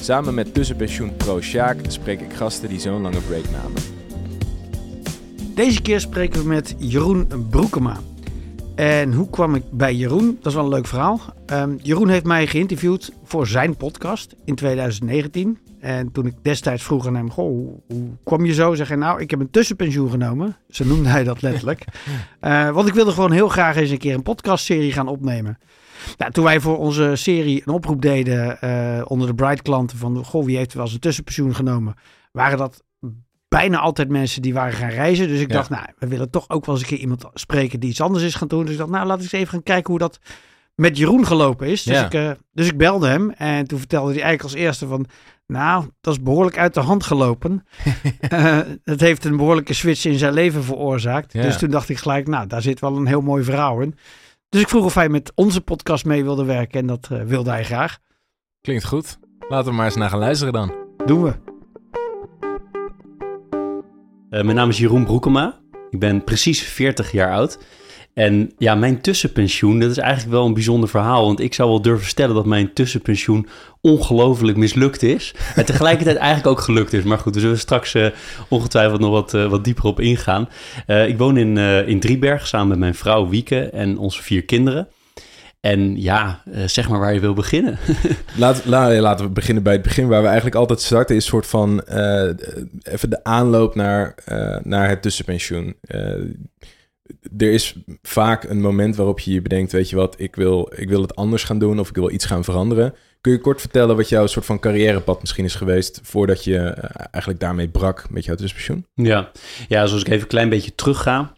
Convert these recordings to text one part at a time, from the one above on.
Samen met tussenpensioen pro Sjaak spreek ik gasten die zo'n lange break namen. Deze keer spreken we met Jeroen Broekema. En hoe kwam ik bij Jeroen? Dat is wel een leuk verhaal. Ehm, Jeroen heeft mij geïnterviewd voor zijn podcast in 2019. En toen ik destijds vroeg aan hem, goh, hoe, kwam je zo? Zeg hij, nou, ik heb een tussenpensioen genomen. Zo noemde hij dat letterlijk. Eh, want ik wilde gewoon heel graag eens een keer een podcastserie gaan opnemen. Nou, toen wij voor onze serie een oproep deden eh, onder de Bright klanten van, goh, wie heeft wel eens een tussenpensioen genomen? Waren dat bijna altijd mensen die waren gaan reizen. Dus ik Ja. dacht, nou, we willen toch ook wel eens een keer iemand spreken die iets anders is gaan doen. Dus ik dacht, nou, laat ik eens even gaan kijken hoe dat met Jeroen gelopen is. Dus, Ja. ik, eh, dus ik belde hem en toen vertelde hij eigenlijk als eerste van... Nou, dat is behoorlijk uit de hand gelopen. Eh, het heeft een behoorlijke switch in zijn leven veroorzaakt. Ja. Dus toen dacht ik gelijk, nou, daar zit wel een heel mooi verhaal in. Dus ik vroeg of hij met onze podcast mee wilde werken en dat eh, wilde hij graag. Klinkt goed. Laten we maar eens naar gaan luisteren dan. Doen we. Eh, mijn naam is Jeroen Broekema. Ik ben precies 40 jaar oud. En ja, mijn tussenpensioen, dat is eigenlijk wel een bijzonder verhaal. Want ik zou wel durven stellen dat mijn tussenpensioen ongelooflijk mislukt is. En tegelijkertijd eigenlijk ook gelukt is. Maar goed, daar zullen we straks eh, ongetwijfeld nog wat, eh, wat dieper op ingaan. Eh, ik woon in, in Drieberg samen met mijn vrouw Wieke en onze vier kinderen. En ja, zeg maar waar je wil beginnen. Laat, la- laten we beginnen bij het begin. Waar we eigenlijk altijd starten is een soort van... even de aanloop naar, naar het tussenpensioen. Er is vaak een moment waarop je je bedenkt... weet je wat, ik wil, ik wil het anders gaan doen... of ik wil iets gaan veranderen. Kun je kort vertellen wat jouw soort van carrièrepad misschien is geweest... voordat je eh, eigenlijk daarmee brak met jouw tussenpensioen? Ja. ja, zoals ik even een klein beetje terugga.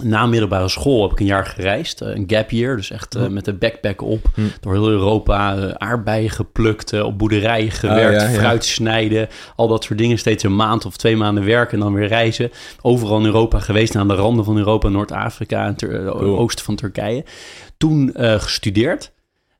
Na middelbare school heb ik een jaar gereisd. eh, Een gap year, dus echt eh, met de backpack op. Hm. Door heel Europa eh, aardbeien geplukt, op boerderijen gewerkt, Ah, ja, ja. fruit snijden. Al dat soort dingen. Steeds een maand of twee maanden werken en dan weer reizen. Overal in Europa geweest, aan de randen van Europa, Noord-Afrika en Cool. oosten van Turkije. Toen gestudeerd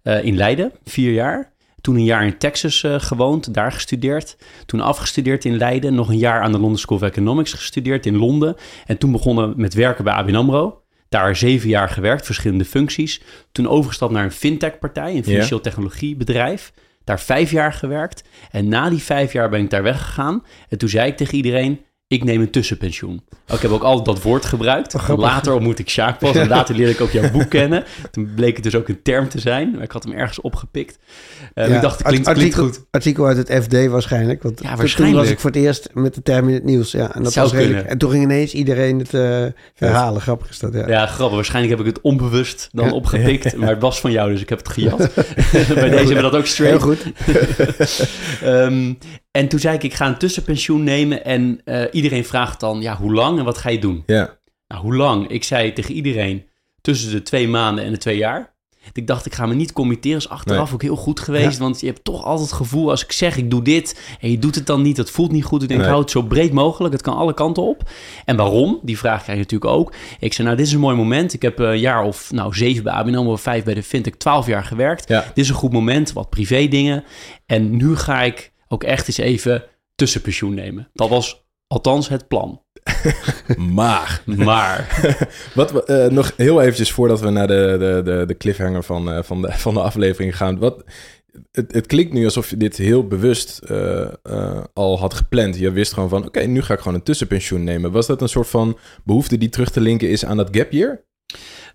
in Leiden, vier jaar. Toen een jaar in Texas eh, gewoond, daar gestudeerd. Toen afgestudeerd in Leiden. Nog een jaar aan de London School of Economics gestudeerd in Londen. En toen begonnen met werken bij ABN AMRO. Daar zeven jaar gewerkt, verschillende functies. Toen overgestapt naar een fintech-partij, een financieel technologiebedrijf. Daar vijf jaar gewerkt. En na die vijf jaar ben ik daar weggegaan. En toen zei ik tegen iedereen, ik neem een tussenpensioen. Ik heb ook altijd dat woord gebruikt. Later ontmoette ik Sjaak pas en later leerde ik ook jouw boek kennen. Toen bleek het dus ook een term te zijn. Maar ik had hem ergens opgepikt. Eh, Ja, ik dacht, het klinkt, art- klinkt artikel, goed. Artikel uit het FD waarschijnlijk. Want Ja, waarschijnlijk. Toen was ik voor het eerst met de term in het nieuws. Ja, en, dat Zou was redelijk, en toen ging ineens iedereen het eh, herhalen. Grappig is dat, ja. Ja, grappig. Waarschijnlijk heb ik het onbewust dan Ja. opgepikt. Maar het was van jou, dus ik heb het gejat. Bij deze hebben we dat ook Heel straight. goed. Ehm, en toen zei ik, ik ga een tussenpensioen nemen. En eh, iedereen vraagt dan, ja, hoe lang en wat ga je doen? Ja, Nou, hoe lang? Ik zei tegen iedereen tussen de twee maanden en de twee jaar. Ik dacht, ik ga me niet committeren. is achteraf Nee. ook heel goed geweest. Want je hebt toch altijd het gevoel, als ik zeg, ik doe dit... en je doet het dan niet, dat voelt niet goed. Ik denk, Nee. hou het zo breed mogelijk. Het kan alle kanten op. En waarom? Die vraag krijg je natuurlijk ook. Ik zei, nou, dit is een mooi moment. Ik heb een jaar of nou, zeven bij ABN AMRO, vijf bij de Fintech, twaalf jaar gewerkt. ja. Dit is een goed moment, wat privé dingen. En nu ga ik ook echt eens even tussenpensioen nemen. Dat was althans het plan. maar... Maar... Wat we, eh, nog heel eventjes voordat we naar de, de, de, de cliffhanger van, eh, van, de, van de aflevering gaan. Wat, het, het klinkt nu alsof je dit heel bewust eh, eh, al had gepland. Je wist gewoon van, oké, nu ga ik gewoon een tussenpensioen nemen. Was dat een soort van behoefte die terug te linken is aan dat gap year?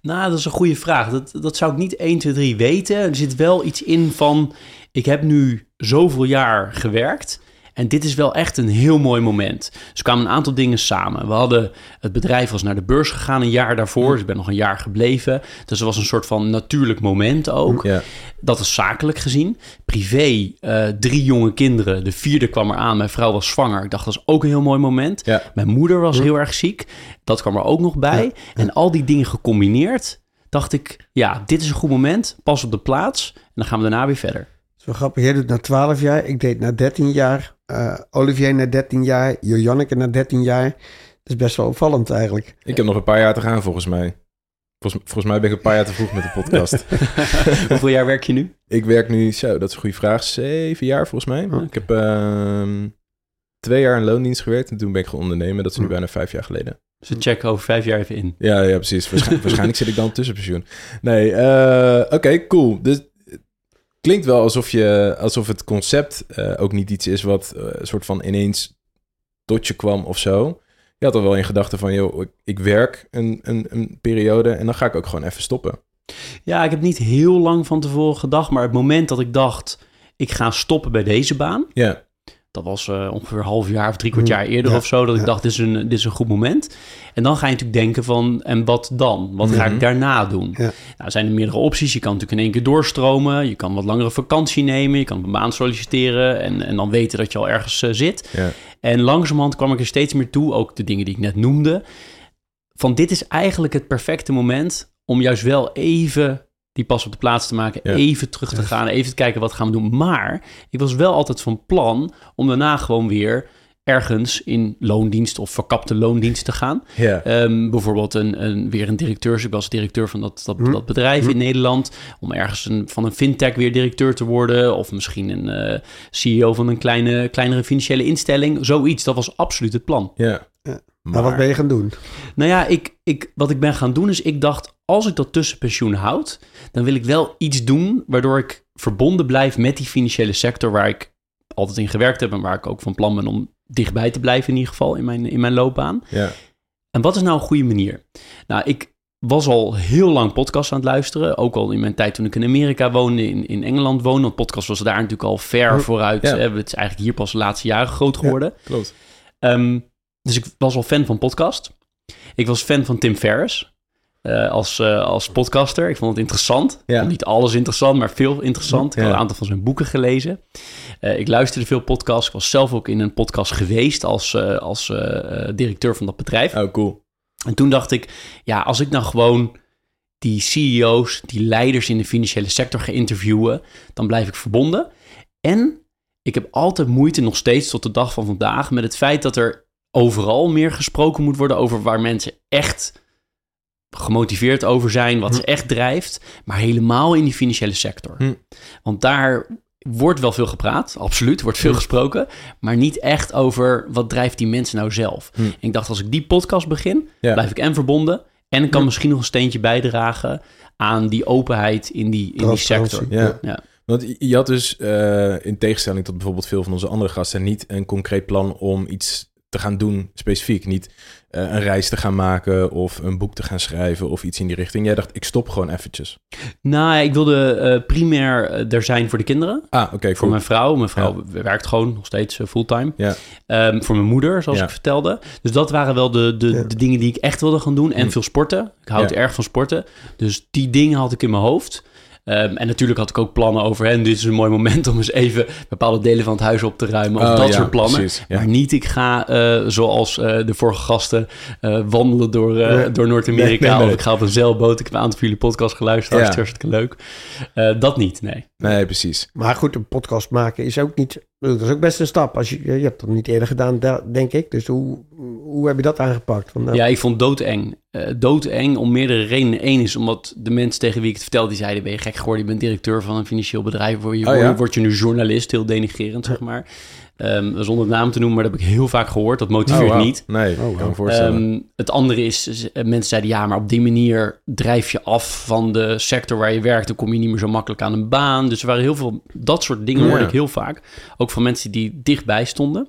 Nou, dat is een goede vraag. Dat, dat zou ik niet 1, 2, 3 weten. Er zit wel iets in van... ik heb nu zoveel jaar gewerkt... En dit is wel echt een heel mooi moment. Dus er kwamen een aantal dingen samen. We hadden, het bedrijf was naar de beurs gegaan een jaar daarvoor. Dus ik ben nog een jaar gebleven. Dus er was een soort van natuurlijk moment ook. Ja. Dat is zakelijk gezien. Privé, eh, drie jonge kinderen. De vierde kwam eraan. Mijn vrouw was zwanger. Ik dacht, dat is ook een heel mooi moment. Ja. Mijn moeder was heel erg ziek. Dat kwam er ook nog bij. En al die dingen gecombineerd, dacht ik... ja, dit is een goed moment. Pas op de plaats. En dan gaan we daarna weer verder. Zo grappig. Jij doet na 12 jaar. Ik deed na 13 jaar eh, Olivier na 13 jaar, Janneke na 13 jaar. Dat is best wel opvallend eigenlijk. Ik heb nog een paar jaar te gaan volgens mij. Volgens, volgens mij ben ik een paar jaar te vroeg met de podcast. Hoeveel jaar werk je nu? ik werk nu, zo, dat is een goede vraag, zeven jaar volgens mij. Oh. Ik heb ehm, twee jaar in loondienst gewerkt en toen ben ik gaan ondernemen. Dat is nu Hm. bijna vijf jaar geleden. Dus we checken over vijf jaar even in. Ja, ja precies. Waarschijn- waarschijnlijk zit ik dan op tussenpensioen. Nee, eh, oké, cool. Dus klinkt wel alsof, je, alsof het concept eh, ook niet iets is wat een soort van ineens tot je kwam of zo. Je had al wel in gedachten van, joh, ik, ik werk een, een, een periode en dan ga ik ook gewoon even stoppen. Ja, ik heb niet heel lang van tevoren gedacht, maar het moment dat ik dacht, ik ga stoppen bij deze baan, Ja, dat was eh, ongeveer een half jaar of drie kwart Mm, jaar eerder ja, of zo, dat ik ja. dacht, dit is, een, dit is een goed moment. En dan ga je natuurlijk denken van, en wat dan? Wat ga Mhm. ik daarna doen? Ja. Nou, er zijn er meerdere opties. Je kan natuurlijk in één keer doorstromen. Je kan wat langere vakantie nemen. Je kan een baan solliciteren en, en dan weten dat je al ergens eh, zit. ja. En langzamerhand kwam ik er steeds meer toe, ook de dingen die ik net noemde, van dit is eigenlijk het perfecte moment om juist wel even die pas op de plaats te maken, Ja. even terug te gaan, even te kijken wat gaan we doen. Maar ik was wel altijd van plan om daarna gewoon weer ergens in loondienst of verkapte loondienst te gaan. ja. Ehm, bijvoorbeeld een, een, weer een directeur. Ik was directeur van dat, dat, Hm. dat bedrijf Hm. in Nederland. Om ergens een, van een fintech weer directeur te worden. Of misschien een eh, CEO van een kleine, kleinere financiële instelling. Zoiets, dat was absoluut het plan. ja. Ja. Maar wat ben je gaan doen? Nou ja, ik, ik, wat ik ben gaan doen is, ik dacht, als ik dat tussenpensioen houd, dan wil ik wel iets doen waardoor ik verbonden blijf met die financiële sector waar ik altijd in gewerkt heb en waar ik ook van plan ben om dichtbij te blijven in ieder geval in mijn, in mijn loopbaan. ja. En wat is nou een goede manier? Nou, ik was al heel lang podcast aan het luisteren. Ook al in mijn tijd toen ik in Amerika woonde, in, in Engeland woonde. Want podcast was daar natuurlijk al ver Hm. vooruit. Ja. Hè. Het is eigenlijk hier pas de laatste jaren groot geworden. Klopt. Ehm, dus ik was al fan van podcast. Ik was fan van Tim Ferriss. Eh, als, eh, als podcaster. Ik vond het interessant. Ja. niet alles interessant, maar veel interessant. Ik had Ja. een aantal van zijn boeken gelezen. Eh, ik luisterde veel podcasts. Ik was zelf ook in een podcast geweest als, als directeur van dat bedrijf. Oh, cool. En toen dacht ik, ja, als ik nou gewoon die CEO's, die leiders in de financiële sector ga interviewen, dan blijf ik verbonden. En ik heb altijd moeite, nog steeds tot de dag van vandaag, met het feit dat er overal meer gesproken moet worden over waar mensen echt gemotiveerd over zijn, wat ze echt drijft, maar helemaal in die financiële sector. Hm. Want daar wordt wel veel gepraat, absoluut, wordt veel Hm. gesproken, maar niet echt over wat drijft die mensen nou zelf. Hm. En ik dacht, als ik die podcast begin, Ja. blijf ik en verbonden en ik kan Hm. misschien nog een steentje bijdragen aan die openheid in die, in die sector. Ja. Ja. Want je- had dus, eh, in tegenstelling tot bijvoorbeeld veel van onze andere gasten, niet een concreet plan om iets te gaan doen specifiek. Niet een reis te gaan maken of een boek te gaan schrijven of iets in die richting. Jij dacht, ik stop gewoon eventjes. Nou, ik wilde eh, primair eh, er zijn voor de kinderen. Ah, oké, Voor cool. mijn vrouw. Mijn vrouw werkt gewoon nog steeds eh, fulltime. Ja. Ehm, voor mijn moeder, zoals Ja. ik vertelde. Dus dat waren wel de, de, Ja. de dingen die ik echt wilde gaan doen. En Hm. veel sporten. Ik houd Ja. erg van sporten. Dus die dingen had ik in mijn hoofd. Ehm, en natuurlijk had ik ook plannen over... En dit is een mooi moment om eens even bepaalde delen van het huis op te ruimen. Of Oh, dat ja, soort plannen. precies, ja. Maar niet, ik ga eh, zoals eh, de vorige gasten eh, wandelen door, eh, Nee. door Noord-Amerika. Nee, nee, nee. Of ik ga op een zeilboot. Ik heb een aantal van jullie podcast geluisterd. Ja. Hartstikke leuk. Eh, dat niet, nee. Nee, precies. Maar goed, een podcast maken is ook niet... Dat is ook best een stap. Als je, je hebt dat niet eerder gedaan, da- denk ik. Dus hoe, hoe heb je dat aangepakt? Van, nou, Ja, ik vond doodeng. Eh doodeng om meerdere redenen. Eén is omdat de mensen tegen wie ik het vertelde, die zeiden, ben je gek geworden? Je bent directeur van een financieel bedrijf. Word je, Oh, word, ja? je- word je nu journalist? Heel denigrerend, zeg maar. Ehm, zonder naam te noemen, maar dat heb ik heel vaak gehoord. Dat motiveert Oh, niet. Nee, ik Oh, kan me voorstellen. Ehm, het andere is, is, eh, mensen zeiden ja, maar op die manier drijf je af van de sector waar je werkt. Dan kom je niet meer zo makkelijk aan een baan. Dus er waren heel veel, dat soort dingen Ja. hoorde ik heel vaak. Ook van mensen die dichtbij stonden.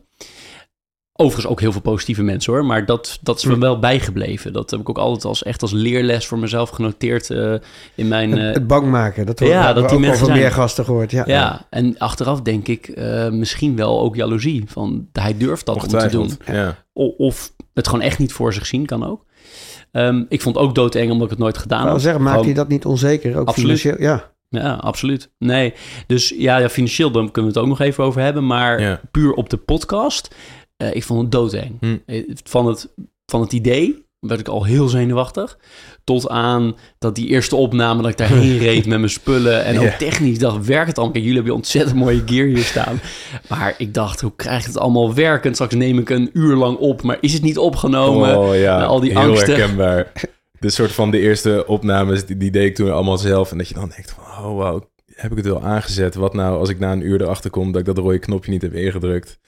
Overigens ook heel veel positieve mensen hoor, maar dat, dat is me Hm. wel bijgebleven. Dat heb ik ook altijd als, echt als leerles voor mezelf genoteerd eh, in mijn... het, eh, het bang maken. Dat wordt ja, dat die mensen van zijn. meer gasten gehoord. Ja, ja, en achteraf denk ik eh, misschien wel ook jaloezie. Van hij durft dat om te doen. Ja. O- of het gewoon echt niet voor zich zien kan ook. Ehm, ik vond het ook doodeng omdat ik het nooit gedaan had. zeggen, maak Gewoon- je dat niet onzeker? Ook Absoluut. financieel? Ja. Ja, absoluut. Nee, dus ja, ja, financieel dan kunnen we het ook nog even over hebben. Maar Ja. puur op de podcast, eh, ik vond het doodeng. Hm. Eh, Van, het, van het idee werd ik al heel zenuwachtig. Tot aan dat die eerste opname, dat ik daarheen reed met mijn spullen. En ook technisch dacht, werkt het al? Kijk, jullie hebben ontzettend mooie gear hier staan. Maar ik dacht, hoe krijg ik het allemaal werkend? Straks neem ik een uur lang op, maar is het niet opgenomen? Oh ja, al die heel angsten. herkenbaar. De soort van de eerste opnames, die, die deed ik toen allemaal zelf. En dat je dan denkt van, oh wow, heb ik het wel aangezet? Wat nou als ik na een uur erachter kom dat ik dat rode knopje niet heb ingedrukt?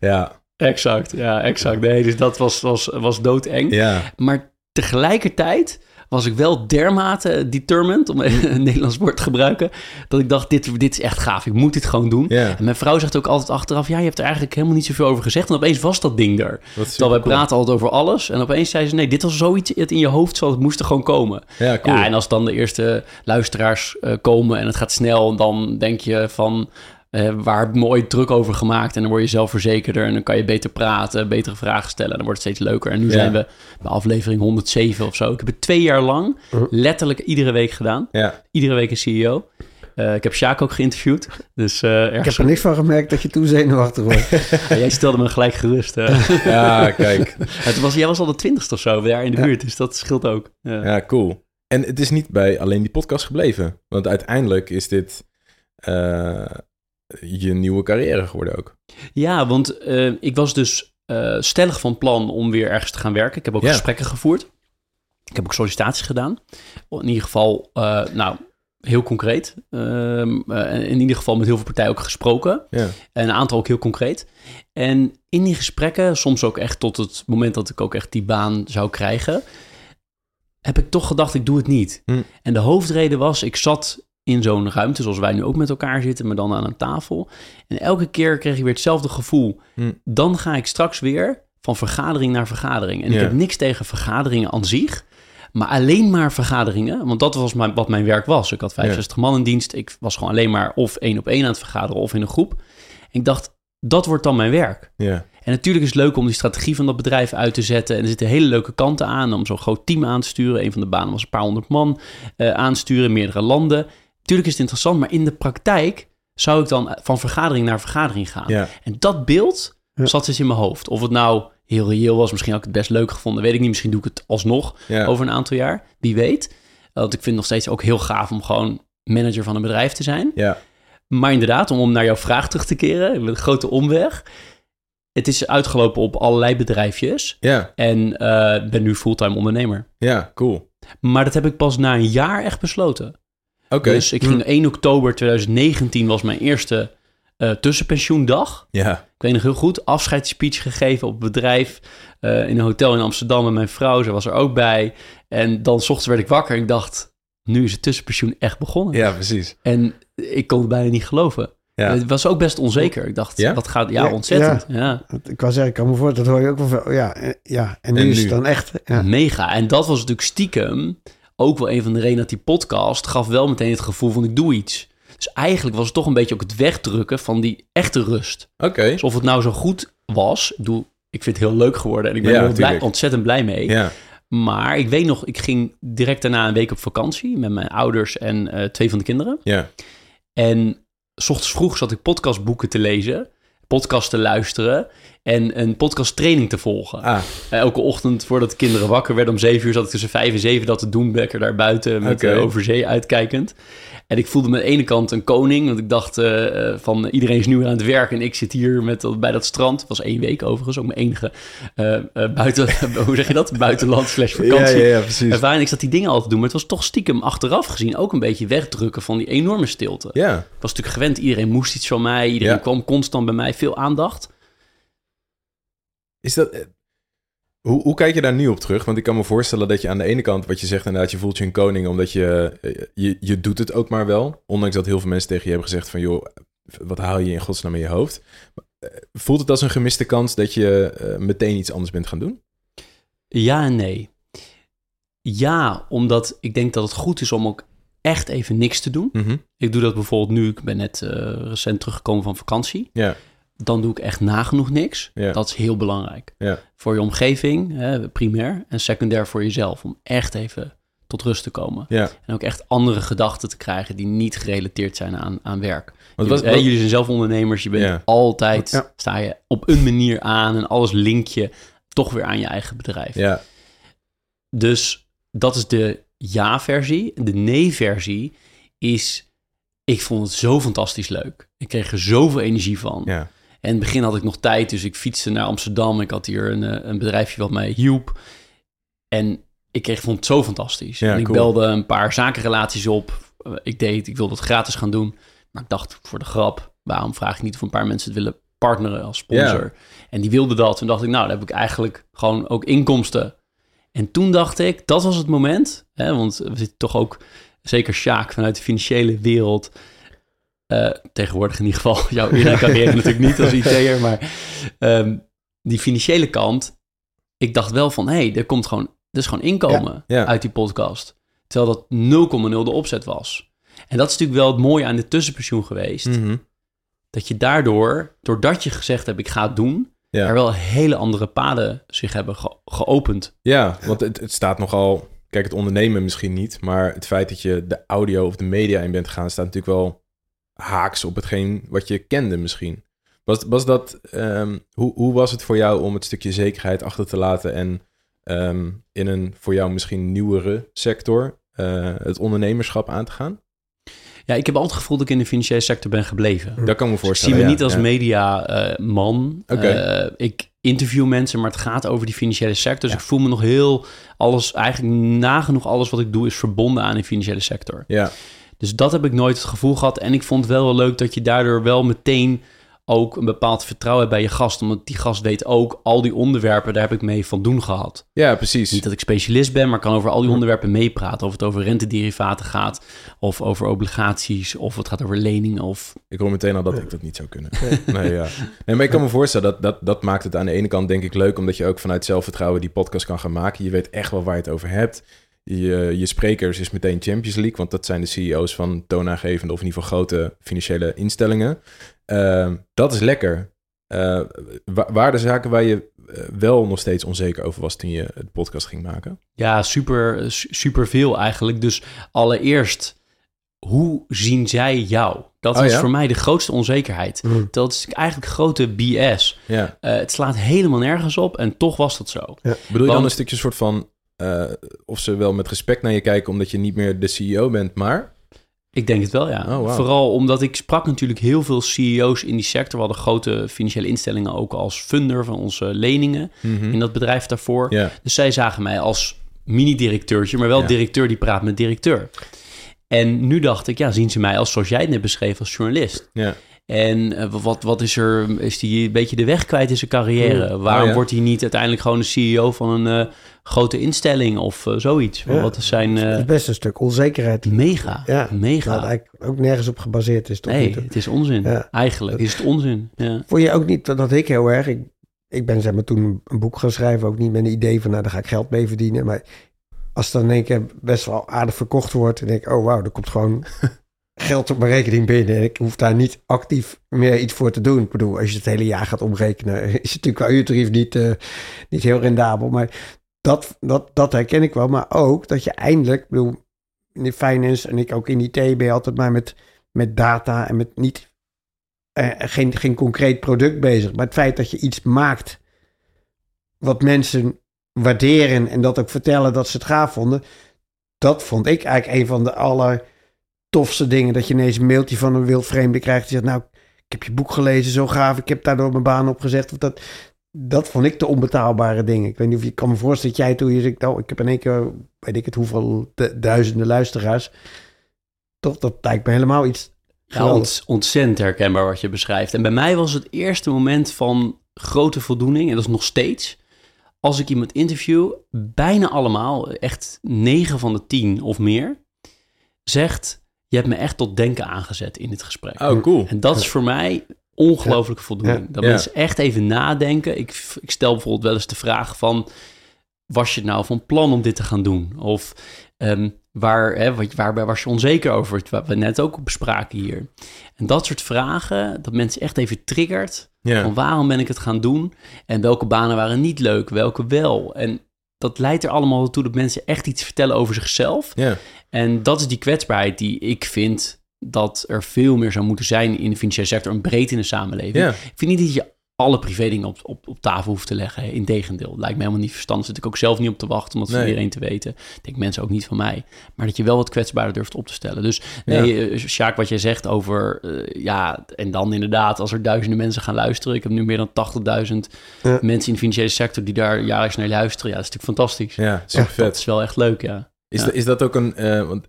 Ja, Exact, ja, exact. Nee, dus dat was, was, was doodeng. ja, Maar tegelijkertijd was ik wel dermate determined, om een Nederlands woord te gebruiken, dat ik dacht, dit, dit is echt gaaf, ik moet dit gewoon doen. En mijn vrouw zegt ook altijd achteraf, ja, je hebt er eigenlijk helemaal niet zoveel over gezegd. En opeens was dat ding er. Terwijl wij praten altijd over alles. En opeens zei ze, nee, dit was zoiets het in je hoofd, zo, het moest er gewoon komen. Ja, cool. Ja, en als dan de eerste luisteraars eh, komen en het gaat snel, dan denk je van... eh, waar heb ik me ooit druk over gemaakt? En dan word je zelfverzekerder en dan kan je beter praten, betere vragen stellen. En dan wordt het steeds leuker. En nu Ja. zijn we bij aflevering 107 of zo. Ik heb het twee jaar lang letterlijk iedere week gedaan. Ja, Iedere week een CEO. Eh, ik heb Sjaak ook geïnterviewd. Dus eh, Ik heb er niks van gemerkt dat je toen zenuwachtig was. Ja, jij stelde me gelijk gerust. ja kijk. het was, jij was al de twintigste of zo daar in de Ja. buurt. Dus dat scheelt ook. Ja. Ja, cool. En het is niet bij alleen die podcast gebleven. Want uiteindelijk is dit eh, je nieuwe carrière geworden ook. Ja, want eh, ik was dus eh, stellig van plan om weer ergens te gaan werken. Ik heb ook Ja. gesprekken gevoerd. Ik heb ook sollicitaties gedaan. In ieder geval, eh, nou, heel concreet. Ehm, eh, in ieder geval met heel veel partijen ook gesproken. Ja, En een aantal ook heel concreet. En in die gesprekken, soms ook echt tot het moment dat ik ook echt die baan zou krijgen, heb ik toch gedacht, ik doe het niet. Hm. En de hoofdreden was, ik zat in zo'n ruimte zoals wij nu ook met elkaar zitten, maar dan aan een tafel. En elke keer kreeg ik weer hetzelfde gevoel. Hm. Dan ga ik straks weer van vergadering naar vergadering. En ik heb niks tegen vergaderingen aan zich. Maar alleen maar vergaderingen, want dat was mijn, wat mijn werk was. Ik had 65 man in dienst. Ik was gewoon alleen maar of één op één aan het vergaderen of in een groep. En ik dacht, dat wordt dan mijn werk. ja, En natuurlijk is het leuk om die strategie van dat bedrijf uit te zetten. En er zitten hele leuke kanten aan om zo'n groot team aan te sturen. Een van de banen was een paar honderd man eh, aansturen in meerdere landen. Natuurlijk is het interessant, maar in de praktijk zou ik dan van vergadering naar vergadering gaan. ja. En dat beeld zat dus in mijn hoofd. Of het nou heel reëel was, misschien had ik het best leuk gevonden, weet ik niet. Misschien doe ik het alsnog ja. over een aantal jaar, wie weet. Want ik vind het nog steeds ook heel gaaf om gewoon manager van een bedrijf te zijn. ja. Maar inderdaad, om, om naar jouw vraag terug te keren, met een grote omweg. Het is uitgelopen op allerlei bedrijfjes. Ja, En eh, ben nu fulltime ondernemer. ja, cool. Maar dat heb ik pas na een jaar echt besloten. Oké. Dus ik ging 1 oktober 2019 was mijn eerste eh, tussenpensioendag. Ja, Ik weet nog heel goed, afscheidsspeech gegeven op het bedrijf. eh, in een hotel in Amsterdam met mijn vrouw. Ze was er ook bij. En dan 's ochtends werd ik wakker en ik dacht... nu is het tussenpensioen echt begonnen. ja, precies. En ik kon het bijna niet geloven. Ja, Het was ook best onzeker. Ik dacht, Ja? dat gaat... Ja, Ja, ontzettend. Ja. Ik wou zeggen, ik kan me voor, dat hoor je ook wel veel. Ja, eh, ja. en nu En is nu? het dan echt. Ja. Mega. En dat was natuurlijk stiekem ook wel een van de redenen dat die podcast gaf wel meteen het gevoel van ik doe iets. Dus eigenlijk was het toch een beetje ook het wegdrukken van die echte rust. oké. Dus of het nou zo goed was, ik, bedoel, ik vind het heel leuk geworden en ik ben Ja, er blij, ontzettend blij mee. Ja, Maar ik weet nog, ik ging direct daarna een week op vakantie met mijn ouders en eh, twee van de kinderen. ja, En s ochtends vroeg zat ik podcastboeken te lezen, podcast te luisteren en een podcasttraining te volgen. ah, Eh, Elke ochtend voordat de kinderen wakker werden om zeven uur zat ik tussen vijf en zeven dat te doen. Lekker daar buiten met Oké. eh, over zee uitkijkend. En ik voelde me aan de ene kant een koning. Want ik dacht eh, van iedereen is nu weer aan het werk. En ik zit hier met, bij dat strand. Het was één week overigens. Ook mijn enige buiten... hoe zeg je dat? Buitenland slash ja, vakantie. ja, ja, precies. Ervaring. Ik zat die dingen altijd te doen. Maar het was toch stiekem achteraf gezien ook een beetje wegdrukken van die enorme stilte. Ja, Ik was natuurlijk gewend. Iedereen moest iets van mij. Iedereen Ja. kwam constant bij mij. Veel aandacht. Is dat... eh, Hoe, hoe kijk je daar nu op terug? Want ik kan me voorstellen dat je aan de ene kant, wat je zegt inderdaad, je voelt je een koning, omdat je, eh, je, je doet het ook maar wel. Ondanks dat heel veel mensen tegen je hebben gezegd van, joh, wat haal je in godsnaam in je hoofd? Eh, Voelt het als een gemiste kans dat je meteen iets anders bent gaan doen? Ja en nee. Ja, omdat ik denk dat het goed is om ook echt even niks te doen. Mhm. Ik doe dat bijvoorbeeld nu. Ik ben net recent teruggekomen van vakantie. Ja, Dan doe ik echt nagenoeg niks. Ja. Dat is heel belangrijk. Ja. Voor je omgeving, hè, primair. En secundair voor jezelf. Om echt even tot rust te komen. ja. En ook echt andere gedachten te krijgen die niet gerelateerd zijn aan, aan werk. Want jullie, wat- hè, wat- jullie zijn zelf ondernemers. Je bent Ja. altijd, Ja. sta je op een manier aan. En alles link je toch weer aan je eigen bedrijf. ja. dus dat is de ja-versie. De nee-versie is, ik vond het zo fantastisch leuk. Ik kreeg er zoveel energie van. Ja. En in het begin had ik nog tijd, dus ik fietste naar Amsterdam. Ik had hier een, eh, een bedrijfje wat mij hielp. En ik kreeg, vond het zo fantastisch. Ja, en ik cool. belde een paar zakenrelaties op. Eh, Ik deed, ik wilde het gratis gaan doen. Maar ik dacht, voor de grap, waarom vraag ik niet of een paar mensen het willen partneren als sponsor? En die wilden dat. Toen dacht ik, nou, dan heb ik eigenlijk gewoon ook inkomsten. En toen dacht ik, dat was het moment. Hè, want we zitten toch ook, zeker Sjaak vanuit de financiële wereld. Eh, tegenwoordig in ieder geval, jouw eerdere carrière natuurlijk niet als IT'er. Maar ehm, die financiële kant. Ik dacht wel van, hé, hey, er komt gewoon, er is gewoon inkomen Ja. uit die podcast. Terwijl dat 0,0 de opzet was. En dat is natuurlijk wel het mooie aan de tussenpensioen geweest. Mhm. Dat je daardoor, doordat je gezegd hebt, ik ga het doen, Ja. er wel hele andere paden zich hebben ge- geopend. Ja, want het, het staat nogal... Kijk, het ondernemen misschien niet, maar het feit dat je de audio of de media in bent gegaan... staat natuurlijk wel haaks op hetgeen wat je kende misschien. Was, was dat... ehm, hoe, hoe was het voor jou om het stukje zekerheid achter te laten... en ehm, in een voor jou misschien nieuwere sector eh, het ondernemerschap aan te gaan? Ja, ik heb altijd het gevoel dat ik in de financiële sector ben gebleven. Dat kan me Ik zie voorstellen. me ja, niet als ja. mediaman. Oké. ik interview mensen, maar het gaat over die financiële sector. Dus Ja. ik voel me nog heel alles, eigenlijk nagenoeg alles wat ik doe is verbonden aan de financiële sector. Ja, Dus dat heb ik nooit het gevoel gehad. En ik vond het wel wel leuk dat je daardoor wel meteen ook een bepaald vertrouwen hebt bij je gast. Omdat die gast weet ook, al die onderwerpen, daar heb ik mee van doen gehad. ja precies. Niet dat ik specialist ben, maar kan over al die onderwerpen meepraten. Of het over rentederivaten gaat, of over obligaties, of het gaat over leningen. Of... Ik hoor meteen al dat ik dat niet zou kunnen. Nee, ja. nee, maar ik kan me voorstellen dat, dat dat maakt het aan de ene kant denk ik leuk... omdat je ook vanuit zelfvertrouwen die podcast kan gaan maken. Je weet echt wel waar je het over hebt. Je, je sprekers is meteen Champions League... want dat zijn de CEO's van toonaangevende... of in ieder geval grote financiële instellingen. Ehm, dat is lekker. Eh, wa- waren er zaken waar je eh, wel nog steeds onzeker over was... toen je het podcast ging maken? Ja, super, su- super veel eigenlijk. Dus allereerst, hoe zien zij jou? Dat Oh is ja? voor mij de grootste onzekerheid. Mm. Dat is eigenlijk grote BS. Ja. Eh, het slaat helemaal nergens op en toch was dat zo. Bedoel je dan een stukje soort van... eh, of ze wel met respect naar je kijken... omdat je niet meer de CEO bent, maar... Ik denk het wel, ja. Oh. Vooral omdat ik sprak natuurlijk heel veel CEO's in die sector. We hadden grote financiële instellingen ook als funder van onze leningen Mhm. in dat bedrijf daarvoor. Dus zij zagen mij als mini-directeurtje, maar wel Ja. directeur die praat met directeur. En nu dacht ik, ja, zien ze mij als, zoals jij het net beschreef, als journalist. Ja. En eh, wat, wat is er, is hij een beetje de weg kwijt in zijn carrière? Waarom Oh, ja. wordt hij niet uiteindelijk gewoon de CEO van een eh, grote instelling of eh, zoiets? Ja. Wat is zijn eh, is best een stuk onzekerheid. mega, Ja, mega. Dat eigenlijk ook nergens op gebaseerd is. Nu Nee, het is onzin. Ja. Eigenlijk is het onzin. Ja. Vond je ook niet dat, ik heel erg... Ik, ik ben zeg maar toen een boek gaan schrijven, ook niet met een idee van... nou, daar ga ik geld mee verdienen. Maar als het dan in één keer best wel aardig verkocht wordt... dan denk ik, oh wauw, er komt gewoon geld op mijn rekening binnen. En ik hoef daar niet actief meer iets voor te doen. Ik bedoel, als je het hele jaar gaat omrekenen... is het natuurlijk qua uurtarief niet, eh, niet heel rendabel. Maar dat, dat, dat herken ik wel. Maar ook dat je eindelijk... Ik bedoel, in de finance en ik ook in IT ben je altijd maar met, met data... en met niet eh, geen, geen concreet product bezig. Maar het feit dat je iets maakt wat mensen waarderen en dat ook vertellen dat ze het gaaf vonden, dat vond ik eigenlijk een van de allertofste dingen. Dat je ineens een mailtje van een wildvreemde krijgt die zegt, nou, ik heb je boek gelezen, zo gaaf, ik heb daardoor mijn baan opgezegd. Of dat, dat vond ik de onbetaalbare dingen. Ik weet niet of je kan me voorstellen dat jij toen je zegt, oh, ik heb in één keer, weet ik het, hoeveel du- duizenden luisteraars. Toch, dat lijkt me helemaal iets Ja, ont- ontzettend herkenbaar wat je beschrijft. En bij mij was het eerste moment van grote voldoening, en dat is nog steeds, als ik iemand interview, bijna allemaal, echt 9 van de 10 of meer, zegt, je hebt me echt tot denken aangezet in dit gesprek. Oh, cool. En dat is voor mij ongelooflijke voldoening. Dat mensen echt even nadenken. Ik, ik stel bijvoorbeeld wel eens de vraag van... was je nou van plan om dit te gaan doen? Of ehm, waar, hè, wat- waar was je onzeker over? Wat we net ook bespraken hier. En dat soort vragen, dat mensen echt even triggert... Ja. van waarom ben ik het gaan doen? En welke banen waren niet leuk, welke wel? En dat leidt er allemaal toe dat mensen echt iets vertellen over zichzelf... Ja. En dat is die kwetsbaarheid die ik vind dat er veel meer zou moeten zijn in de financiële sector en breed in de samenleving. Ja. Ik vind niet dat je alle privé dingen op, op, op tafel hoeft te leggen. Integendeel, lijkt me helemaal niet verstandig. Zit ik ook zelf niet op te wachten om dat van Nee. iedereen te weten. Denk mensen ook niet van mij. Maar dat je wel wat kwetsbaarder durft op te stellen. Dus nee, eh, Sjaak, wat jij zegt over... eh, ja, en dan inderdaad, als er duizenden mensen gaan luisteren. Ik heb nu meer dan 80.000 Ja. mensen in de financiële sector... die daar jaarlijks naar luisteren. Ja, dat is natuurlijk fantastisch. Ja, super Dat vet. is wel echt leuk, ja. Is, Ja. dat, is dat ook een... eh, want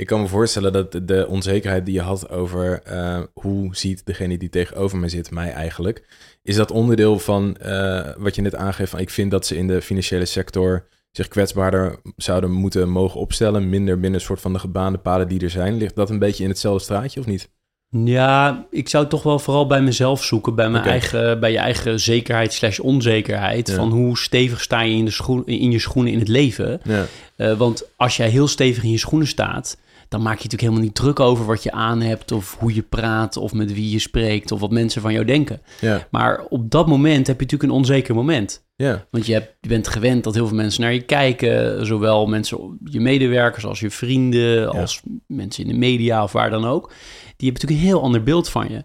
ik kan me voorstellen dat de- onzekerheid die je had over... eh, hoe ziet degene die tegenover me zit mij eigenlijk... Is dat onderdeel van eh, wat je net aangeeft van... ik vind dat ze in de financiële sector zich kwetsbaarder zouden moeten mogen opstellen... minder binnen een soort van de gebaande paden die er zijn. Ligt dat een beetje in hetzelfde straatje of niet? Ja, ik zou toch wel vooral bij mezelf zoeken, bij, mijn eigen, bij je eigen zekerheid slash onzekerheid. Ja. Van hoe stevig sta je in, de schoen, in je schoenen in het leven. Ja, Eh, want als jij heel stevig in je schoenen staat, dan maak je natuurlijk helemaal niet druk over wat je aan hebt, of hoe je praat, of met wie je spreekt, of wat mensen van jou denken. ja, Maar op dat moment heb je natuurlijk een onzeker moment. ja. Want je, hebt, je bent gewend dat heel veel mensen naar je kijken. Zowel mensen, je medewerkers als je vrienden, als mensen in de media of waar dan ook. Die hebben natuurlijk een heel ander beeld van je.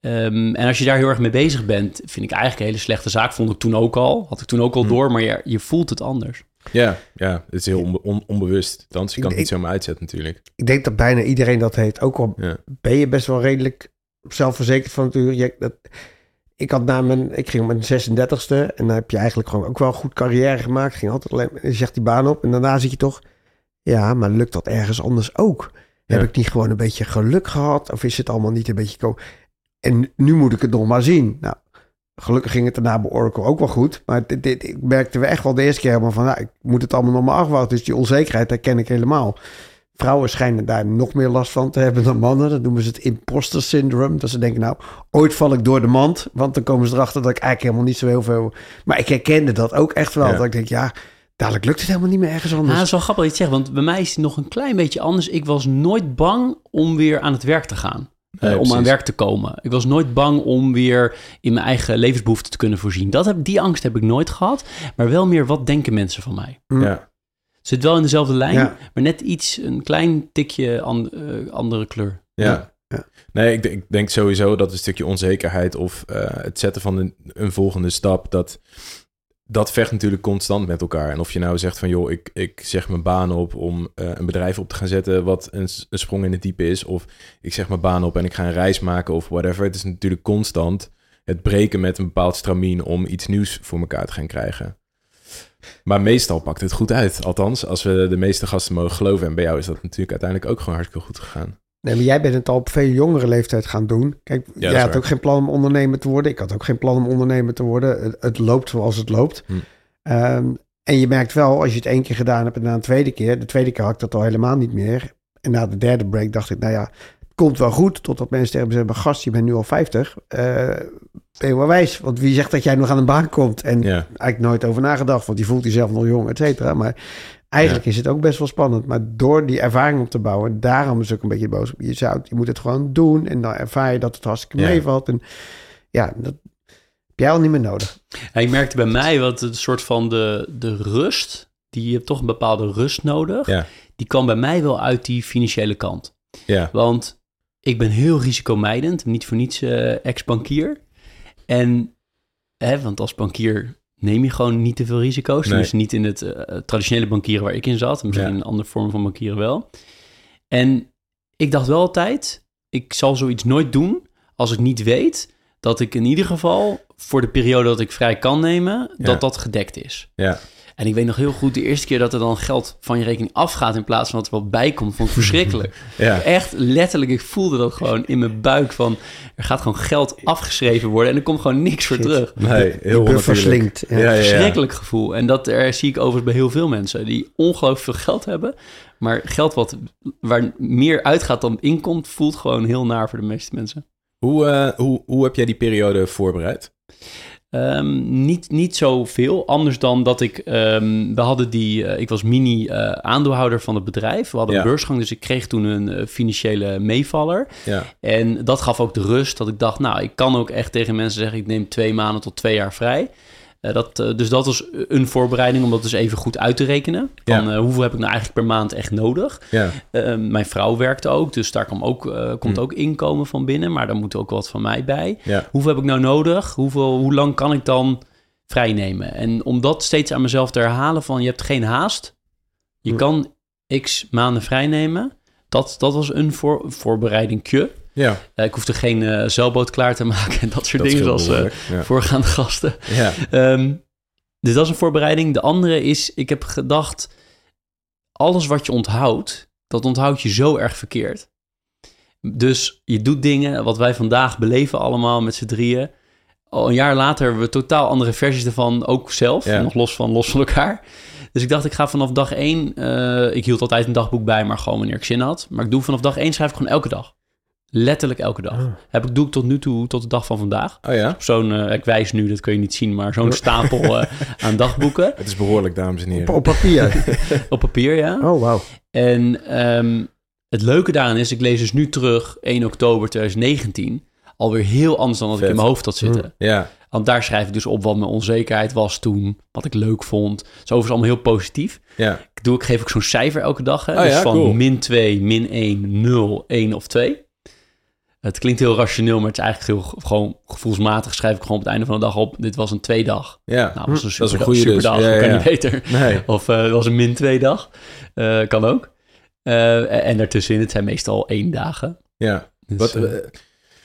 Ehm, en als je daar heel erg mee bezig bent, vind ik eigenlijk een hele slechte zaak. Vond ik toen ook al. Had ik toen ook al Hm. door, maar je, je voelt het anders. Ja, ja, het is heel onbe- on- onbewust. Althans, je kan het niet zomaar uitzetten natuurlijk. Ik denk dat bijna iedereen dat heeft. Ook al Ja. ben je best wel redelijk zelfverzekerd van natuurlijk. Dat, ik had na mijn, ik ging op mijn 36e en dan heb je eigenlijk gewoon ook wel een goed carrière gemaakt. Ging altijd alleen, je zegt die baan op en daarna zit je toch, ja, maar lukt dat ergens anders ook? Heb ik niet gewoon een beetje geluk gehad of is het allemaal niet een beetje ko? En nu moet ik het nog maar zien. Nou, gelukkig ging het daarna bij Oracle ook wel goed, maar dit, dit, ik merkte we echt wel de eerste keer helemaal van, nou, ik moet het allemaal nog maar afwachten. Dus die onzekerheid, dat ken ik helemaal. Vrouwen schijnen daar nog meer last van te hebben dan mannen. Dat noemen ze het imposter syndrome. Dat ze denken, nou, ooit val ik door de mand. Want dan komen ze erachter dat ik eigenlijk helemaal niet zo heel veel... Maar ik herkende dat ook echt wel. Ja. Dat ik denk, ja, dadelijk lukt het helemaal niet meer ergens Nou, anders. dat is wel grappig dat je het zegt, want bij mij is het nog een klein beetje anders. Ik was nooit bang om weer aan het werk te gaan. Eh, Nee, om aan werk te komen. Ik was nooit bang om weer in mijn eigen levensbehoeften te kunnen voorzien. Dat heb, die angst heb ik nooit gehad. Maar wel meer, wat denken mensen van mij? Hm. Ja, zit wel in dezelfde lijn, Ja. maar net iets, een klein tikje an- eh, andere kleur. ja. Ja. Nee, ik, denk- ik denk sowieso dat een stukje onzekerheid of eh, het zetten van een, een volgende stap, dat, dat vecht natuurlijk constant met elkaar. En of je nou zegt van, joh, ik, ik zeg mijn baan op om eh, een bedrijf op te gaan zetten wat een, een sprong in het diepe is. Of ik zeg mijn baan op en ik ga een reis maken of whatever. Het is natuurlijk constant het breken met een bepaald stramien om iets nieuws voor elkaar te gaan krijgen. Maar meestal pakt het goed uit. Althans, als we de meeste gasten mogen geloven. En bij jou is dat natuurlijk uiteindelijk ook gewoon hartstikke goed gegaan. Nee, maar jij bent het al op veel jongere leeftijd gaan doen. Kijk, dat jij had waar. ook geen plan om ondernemer te worden. Ik had ook geen plan om ondernemer te worden. Het, het loopt zoals het loopt. Hm. Ehm, en je merkt wel, als je het één keer gedaan hebt en na een tweede keer... De tweede keer had ik dat al helemaal niet meer. En na de derde break dacht ik, nou ja, het komt wel goed. Totdat mensen tegen me zeggen, gast, je bent nu al 50. Eh, ben je wel wijs? Want wie zegt dat jij nog aan een baan komt? En Ja, eigenlijk nooit over nagedacht, want die voelt jezelf nog jong, et cetera. Maar eigenlijk is het ook best wel spannend. Maar door die ervaring op te bouwen, daarom is het ook een beetje boos. Je, zou, je moet het gewoon doen en dan ervaar je dat het hartstikke Ja. meevalt. En ja, dat heb jij al niet meer nodig. Ja, ik merkte bij mij wat het soort van de, de rust, die je hebt toch een bepaalde rust nodig. Ja. Die kwam bij mij wel uit die financiële kant. ja, Want ik ben heel risicomijdend, niet voor niets eh, ex-bankier. En, hè, want als bankier neem je gewoon niet te veel risico's. Nee. Dus niet in het eh, traditionele bankieren waar ik in zat. Misschien Ja. een andere vorm van bankieren wel. En ik dacht wel altijd, ik zal zoiets nooit doen als ik niet weet dat ik in ieder geval voor de periode dat ik vrij kan nemen, Ja. dat dat gedekt is. ja. En ik weet nog heel goed, de eerste keer dat er dan geld van je rekening afgaat in plaats van dat er wat bij komt, vond ik verschrikkelijk. ja. Echt letterlijk, ik voelde dat gewoon in mijn buik van, er gaat gewoon geld afgeschreven worden en er komt gewoon niks voor Shit. terug. Nee, Die heel buffer onnatuurlijk. slinkt. Ja. Ja, ja, ja. Verschrikkelijk gevoel. En dat er zie ik overigens bij heel veel mensen die ongelooflijk veel geld hebben. Maar geld wat, waar meer uitgaat dan inkomt, voelt gewoon heel naar voor de meeste mensen. Hoe, eh, hoe, hoe heb jij die periode voorbereid? Ehm, niet, niet zoveel, anders dan dat ik... ehm, we hadden die... eh, ik was mini-aandeelhouder van het bedrijf. We hadden Ja. een beursgang, dus ik kreeg toen een eh, financiële meevaller. Ja, En dat gaf ook de rust dat ik dacht... nou, ik kan ook echt tegen mensen zeggen... ik neem twee maanden tot twee jaar vrij. Eh, dat, eh, dus dat was een voorbereiding om dat dus even goed uit te rekenen. Van Ja. eh, hoeveel heb ik nou eigenlijk per maand echt nodig? Ja, mijn vrouw werkte ook, dus daar kwam ook, komt Hm. ook inkomen van binnen. Maar daar moet ook wat van mij bij. ja, Hoeveel heb ik nou nodig? Hoeveel, hoe lang kan ik dan vrijnemen? En om dat steeds aan mezelf te herhalen van je hebt geen haast. Je Hm. kan x maanden vrijnemen. Dat, dat was een voor, voorbereidingje. Ja. Eh, ik hoefde geen eh, zeilboot klaar te maken en dat soort Dat dingen zoals eh, ja. voorgaande gasten. ja, dus dat is een voorbereiding. De andere is, ik heb gedacht, alles wat je onthoudt, dat onthoud je zo erg verkeerd. Dus je doet dingen, wat wij vandaag beleven allemaal met z'n drieën. Al een jaar later hebben we totaal andere versies ervan, ook zelf, Ja. nog los van, los van elkaar. Dus ik dacht, ik ga vanaf dag één, ik hield altijd een dagboek bij, maar gewoon wanneer ik zin had. Maar ik doe vanaf dag één schrijf ik gewoon elke dag. Letterlijk elke dag. Ah. Heb ik, doe ik tot nu toe, tot de dag van vandaag Oh ja, zo'n, eh, ik wijs nu, dat kun je niet zien, maar zo'n stapel eh, aan dagboeken het is behoorlijk, dames en heren. op papier. op papier, ja. Oh, wauw. En ehm, het leuke daaraan is, ik lees dus nu terug 1 oktober 2019, alweer heel anders dan wat ik in mijn hoofd had zitten. Ja, Want daar schrijf ik dus op wat mijn onzekerheid was toen, wat ik leuk vond. Het is overigens allemaal heel positief. ja, Ik, doe, ik geef ook zo'n cijfer elke dag. Hè? Oh dus ja, van cool. min 2, min 1, 0, 1 of 2. Het klinkt heel rationeel, maar het is eigenlijk heel ge- gewoon gevoelsmatig. Schrijf ik gewoon op het einde van de dag op. Dit was een twee dag. ja. Nou, dat was een Dat is een goeie dus. superdag. Ja, dat kan ja. niet beter. Nee, Of eh, het was een min twee dag. Eh, kan ook. Eh, en daartussenin, het zijn meestal één dagen. ja. Dus, Wat, eh, eh,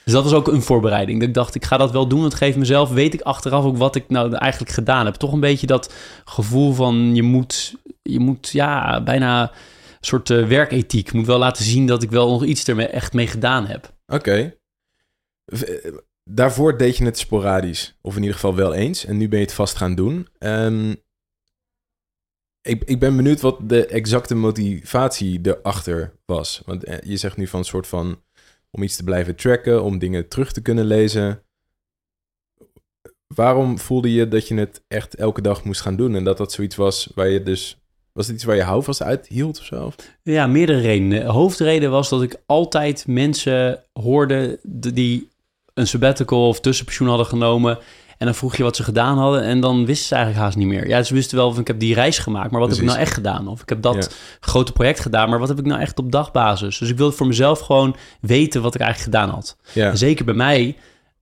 dus dat was ook een voorbereiding. Dat ik dacht, ik ga dat wel doen. Het geeft mezelf, weet ik achteraf ook wat ik nou eigenlijk gedaan heb. Toch een beetje dat gevoel van je moet, je moet ja, bijna een soort eh, werkethiek. Moet wel laten zien dat ik wel nog iets er echt mee gedaan heb. Oké. Eh, Daarvoor deed je het sporadisch. Of in ieder geval wel eens. En nu ben je het vast gaan doen. Ehm, ik, ik ben benieuwd wat de exacte motivatie erachter was. Want eh, je zegt nu van een soort van... om iets te blijven tracken, om dingen terug te kunnen lezen. Waarom voelde je dat je het echt elke dag moest gaan doen? En dat dat zoiets was waar je dus... Was het iets waar je houvast uit hield of zo? Ja, meerdere redenen. De hoofdreden was dat ik altijd mensen hoorde die een sabbatical of tussenpensioen hadden genomen. En dan vroeg je wat ze gedaan hadden en dan wisten ze eigenlijk haast niet meer. Ja, ze wisten wel van ik heb die reis gemaakt, maar wat heb ik nou echt gedaan? Of ik heb dat grote project gedaan, maar wat heb ik nou echt op dagbasis? Dus ik wilde voor mezelf gewoon weten wat ik eigenlijk gedaan had. Ja, En zeker bij mij,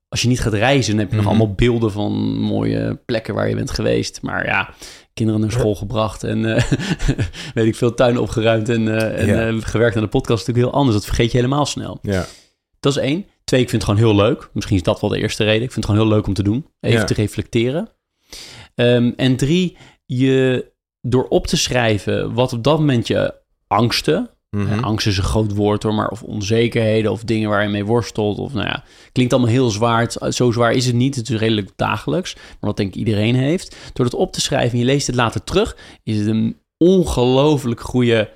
als je niet gaat reizen, dan heb je Mhm. nog allemaal beelden van mooie plekken waar je bent geweest. Maar ja, kinderen naar school gebracht en eh, weet ik veel, tuin opgeruimd en, eh, en eh, gewerkt aan de podcast is natuurlijk heel anders. Dat vergeet je helemaal snel. ja, Dat is één. Twee, ik vind het gewoon heel leuk. Misschien is dat wel de eerste reden. Ik vind het gewoon heel leuk om te doen. Even te reflecteren. Ehm, en drie, je door op te schrijven wat op dat moment je angsten, Mhm. ja, angst is een groot woord hoor, maar of onzekerheden of dingen waar je mee worstelt. Of nou ja, klinkt allemaal heel zwaar. Het- Zo zwaar is het niet. Het is redelijk dagelijks. Maar wat denk ik iedereen heeft. Door het op te schrijven en je leest het later terug, is het een ongelooflijk goede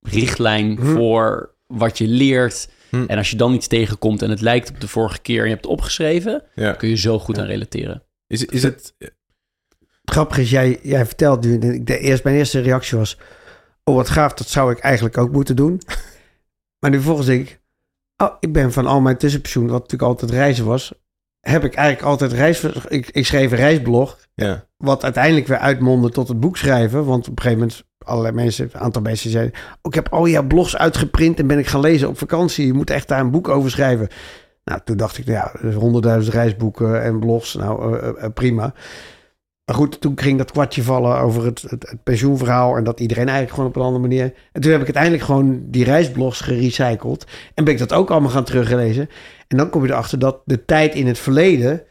richtlijn Hm. voor wat je leert. Hm. En als je dan iets tegenkomt en het lijkt op de vorige keer en je hebt het opgeschreven, ja. kun je zo goed Ja. aan relateren. Is, is het... Grappig is, jij, jij vertelt nu, de, de eerst, mijn eerste reactie was, oh wat gaaf, dat zou ik eigenlijk ook moeten doen. maar nu vervolgens denk ik, oh, ik ben van al mijn tussenpensioen, wat natuurlijk altijd reizen was, heb ik eigenlijk altijd reis... Ik, ik schreef een reisblog, Ja, wat uiteindelijk weer uitmondde tot het boek schrijven. Want op een gegeven moment, allerlei mensen, een aantal mensen zeiden... Oh, ik heb al jouw blogs uitgeprint en ben ik gaan lezen op vakantie. Je moet echt daar een boek over schrijven. Nou, toen dacht ik, nou ja, dus honderdduizend reisboeken en blogs, nou eh, eh, prima. Maar goed, toen ging dat kwartje vallen over het, het, het pensioenverhaal... en dat iedereen eigenlijk gewoon op een andere manier... En toen heb ik uiteindelijk gewoon die reisblogs gerecycled... en ben ik dat ook allemaal gaan teruglezen. En dan kom je erachter dat de tijd in het verleden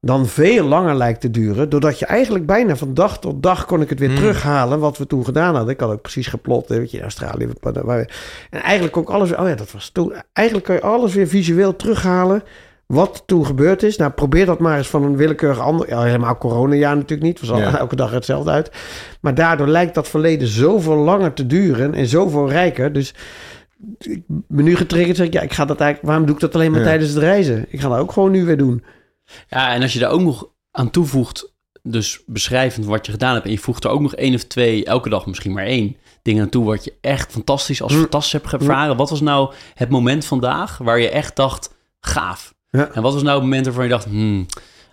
dan veel langer lijkt te duren. Doordat je eigenlijk bijna van dag tot dag kon ik het weer Hmm. terughalen. Wat we toen gedaan hadden. Ik had ook precies geplot. Weet je, in Australië. waar- waar- En eigenlijk kon ik alles. Oh ja, dat was toen. Eigenlijk kun je alles weer visueel terughalen. Wat toen gebeurd is. Nou, probeer dat maar eens van een willekeurig ander. Ja, helemaal coronajaar natuurlijk niet. Het was al Ja. elke dag hetzelfde uit. Maar daardoor lijkt dat verleden zoveel langer te duren. En zoveel rijker. Dus ik ben nu getriggerd. Zeg ik, ja, ik ga dat eigenlijk. Waarom doe ik dat alleen maar Ja. tijdens het reizen? Ik ga dat ook gewoon nu weer doen. Ja, en als je daar ook nog aan toevoegt, dus beschrijvend wat je gedaan hebt, en je voegt er ook nog één of twee, elke dag misschien maar één, dingen aan toe wat je echt fantastisch als Mm. fantastisch hebt ervaren. Wat was nou het moment vandaag waar je echt dacht, gaaf? Ja. En wat was nou het moment waarvan je dacht, hmm,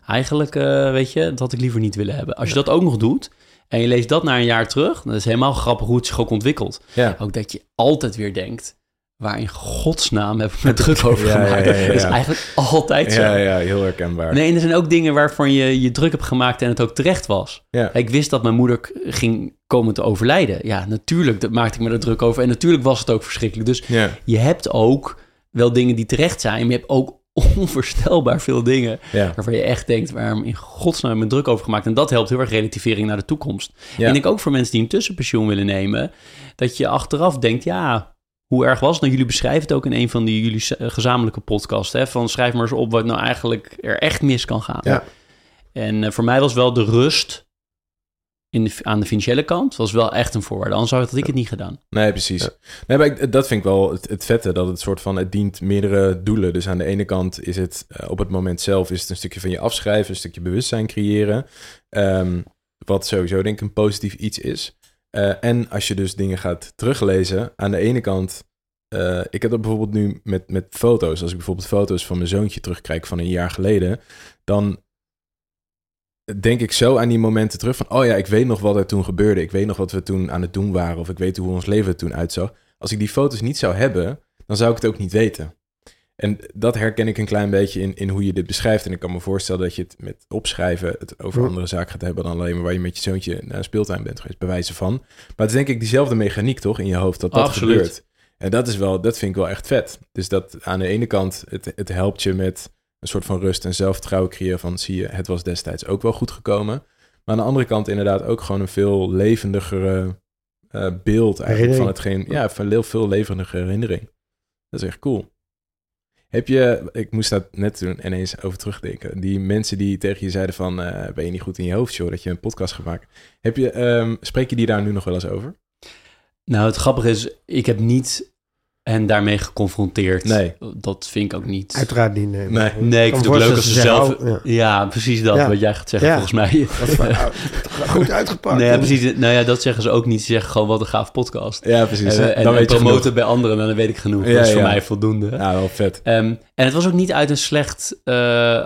eigenlijk, eh, weet je, dat had ik liever niet willen hebben. Als je dat ook nog doet en je leest dat na een jaar terug, dan is helemaal grappig hoe het zich ook ontwikkelt. Ja. Ook dat je altijd weer denkt, waar in godsnaam heb ik me druk over Ja, ja, gemaakt? ja, ja, Dat is eigenlijk altijd zo. Ja, ja, heel herkenbaar. Nee, en er zijn ook dingen waarvan je je druk hebt gemaakt en het ook terecht was. Ik wist dat mijn moeder ging komen te overlijden. Ja, natuurlijk dat maakte ik me er druk over. En natuurlijk was het ook verschrikkelijk. Dus je hebt ook wel dingen die terecht zijn. Maar je hebt ook onvoorstelbaar veel dingen ja. waarvan je echt denkt... waarom in godsnaam heb ik druk over gemaakt? En dat helpt heel erg relativering naar de toekomst. Ja. En ik denk ook voor mensen die een tussenpensioen willen nemen... dat je achteraf denkt, ja... Hoe erg was het? Nou, jullie beschrijven het ook in een van die jullie z- gezamenlijke podcasts. Hè? Van schrijf maar eens op wat nou eigenlijk er echt mis kan gaan. Ja. En eh, voor mij was wel de rust in de, aan de financiële kant was wel echt een voorwaarde. Anders had ik het niet gedaan. Nee, precies. Nee, maar ik- dat vind ik wel het, het vette, dat het soort van, het dient meerdere doelen. Dus aan de ene kant is het, eh, op het moment zelf, is het een stukje van je afschrijven, een stukje bewustzijn creëren. Ehm, wat sowieso denk ik een positief iets is. Eh, en als je dus dingen gaat teruglezen, aan de ene kant, eh, ik heb dat bijvoorbeeld nu met, met foto's. Als ik bijvoorbeeld foto's van mijn zoontje terugkijk van een jaar geleden, dan denk ik zo aan die momenten terug van, oh ja, ik weet nog wat er toen gebeurde. Ik weet nog wat we toen aan het doen waren. Of ik weet hoe ons leven er toen uitzag. Als ik die foto's niet zou hebben, dan zou ik het ook niet weten. En dat herken ik een klein beetje in, in hoe je dit beschrijft. En ik kan me voorstellen dat je het met opschrijven het over Hm. andere zaken gaat hebben dan alleen maar waar je met je zoontje naar een speeltuin bent geweest, bij wijze van. Maar het is denk ik diezelfde mechaniek toch in je hoofd dat dat Absoluut. gebeurt. En dat is wel, dat vind ik wel echt vet. Dus dat aan de ene kant, het, het helpt je met een soort van rust en zelfvertrouwen creëren van, zie je, het was destijds ook wel goed gekomen. Maar aan de andere kant inderdaad ook gewoon een veel levendigere eh, beeld eigenlijk van hetgeen, ja, van heel veel levendige herinnering. Dat is echt cool. Heb je, ik moest daar net toen ineens over terugdenken. Die mensen die tegen je zeiden van, eh, ben je niet goed in je hoofd, joh, dat je een podcast gaat maken. Heb je, ehm, spreek je die daar nu nog wel eens over? Nou, het grappige is, ik heb niet hen daarmee geconfronteerd. Nee. Dat vind ik ook niet. Uiteraard niet. Nee, Nee. Nee, ik vind het ook leuk als ze zelf... ja. precies dat, Ja. wat jij gaat zeggen Ja. volgens mij. Wat voor- oh, goed uitgepakt. Nee, ja, precies. Nou ja, dat zeggen ze ook niet. Ze zeggen gewoon, wat een gaaf podcast. Ja, precies. En, en, dan en weet je promoten genoeg. bij anderen, dan weet ik genoeg. Ja, dat is voor mij voldoende. Ja, wel vet. Ehm, en het was ook niet uit een slecht eh,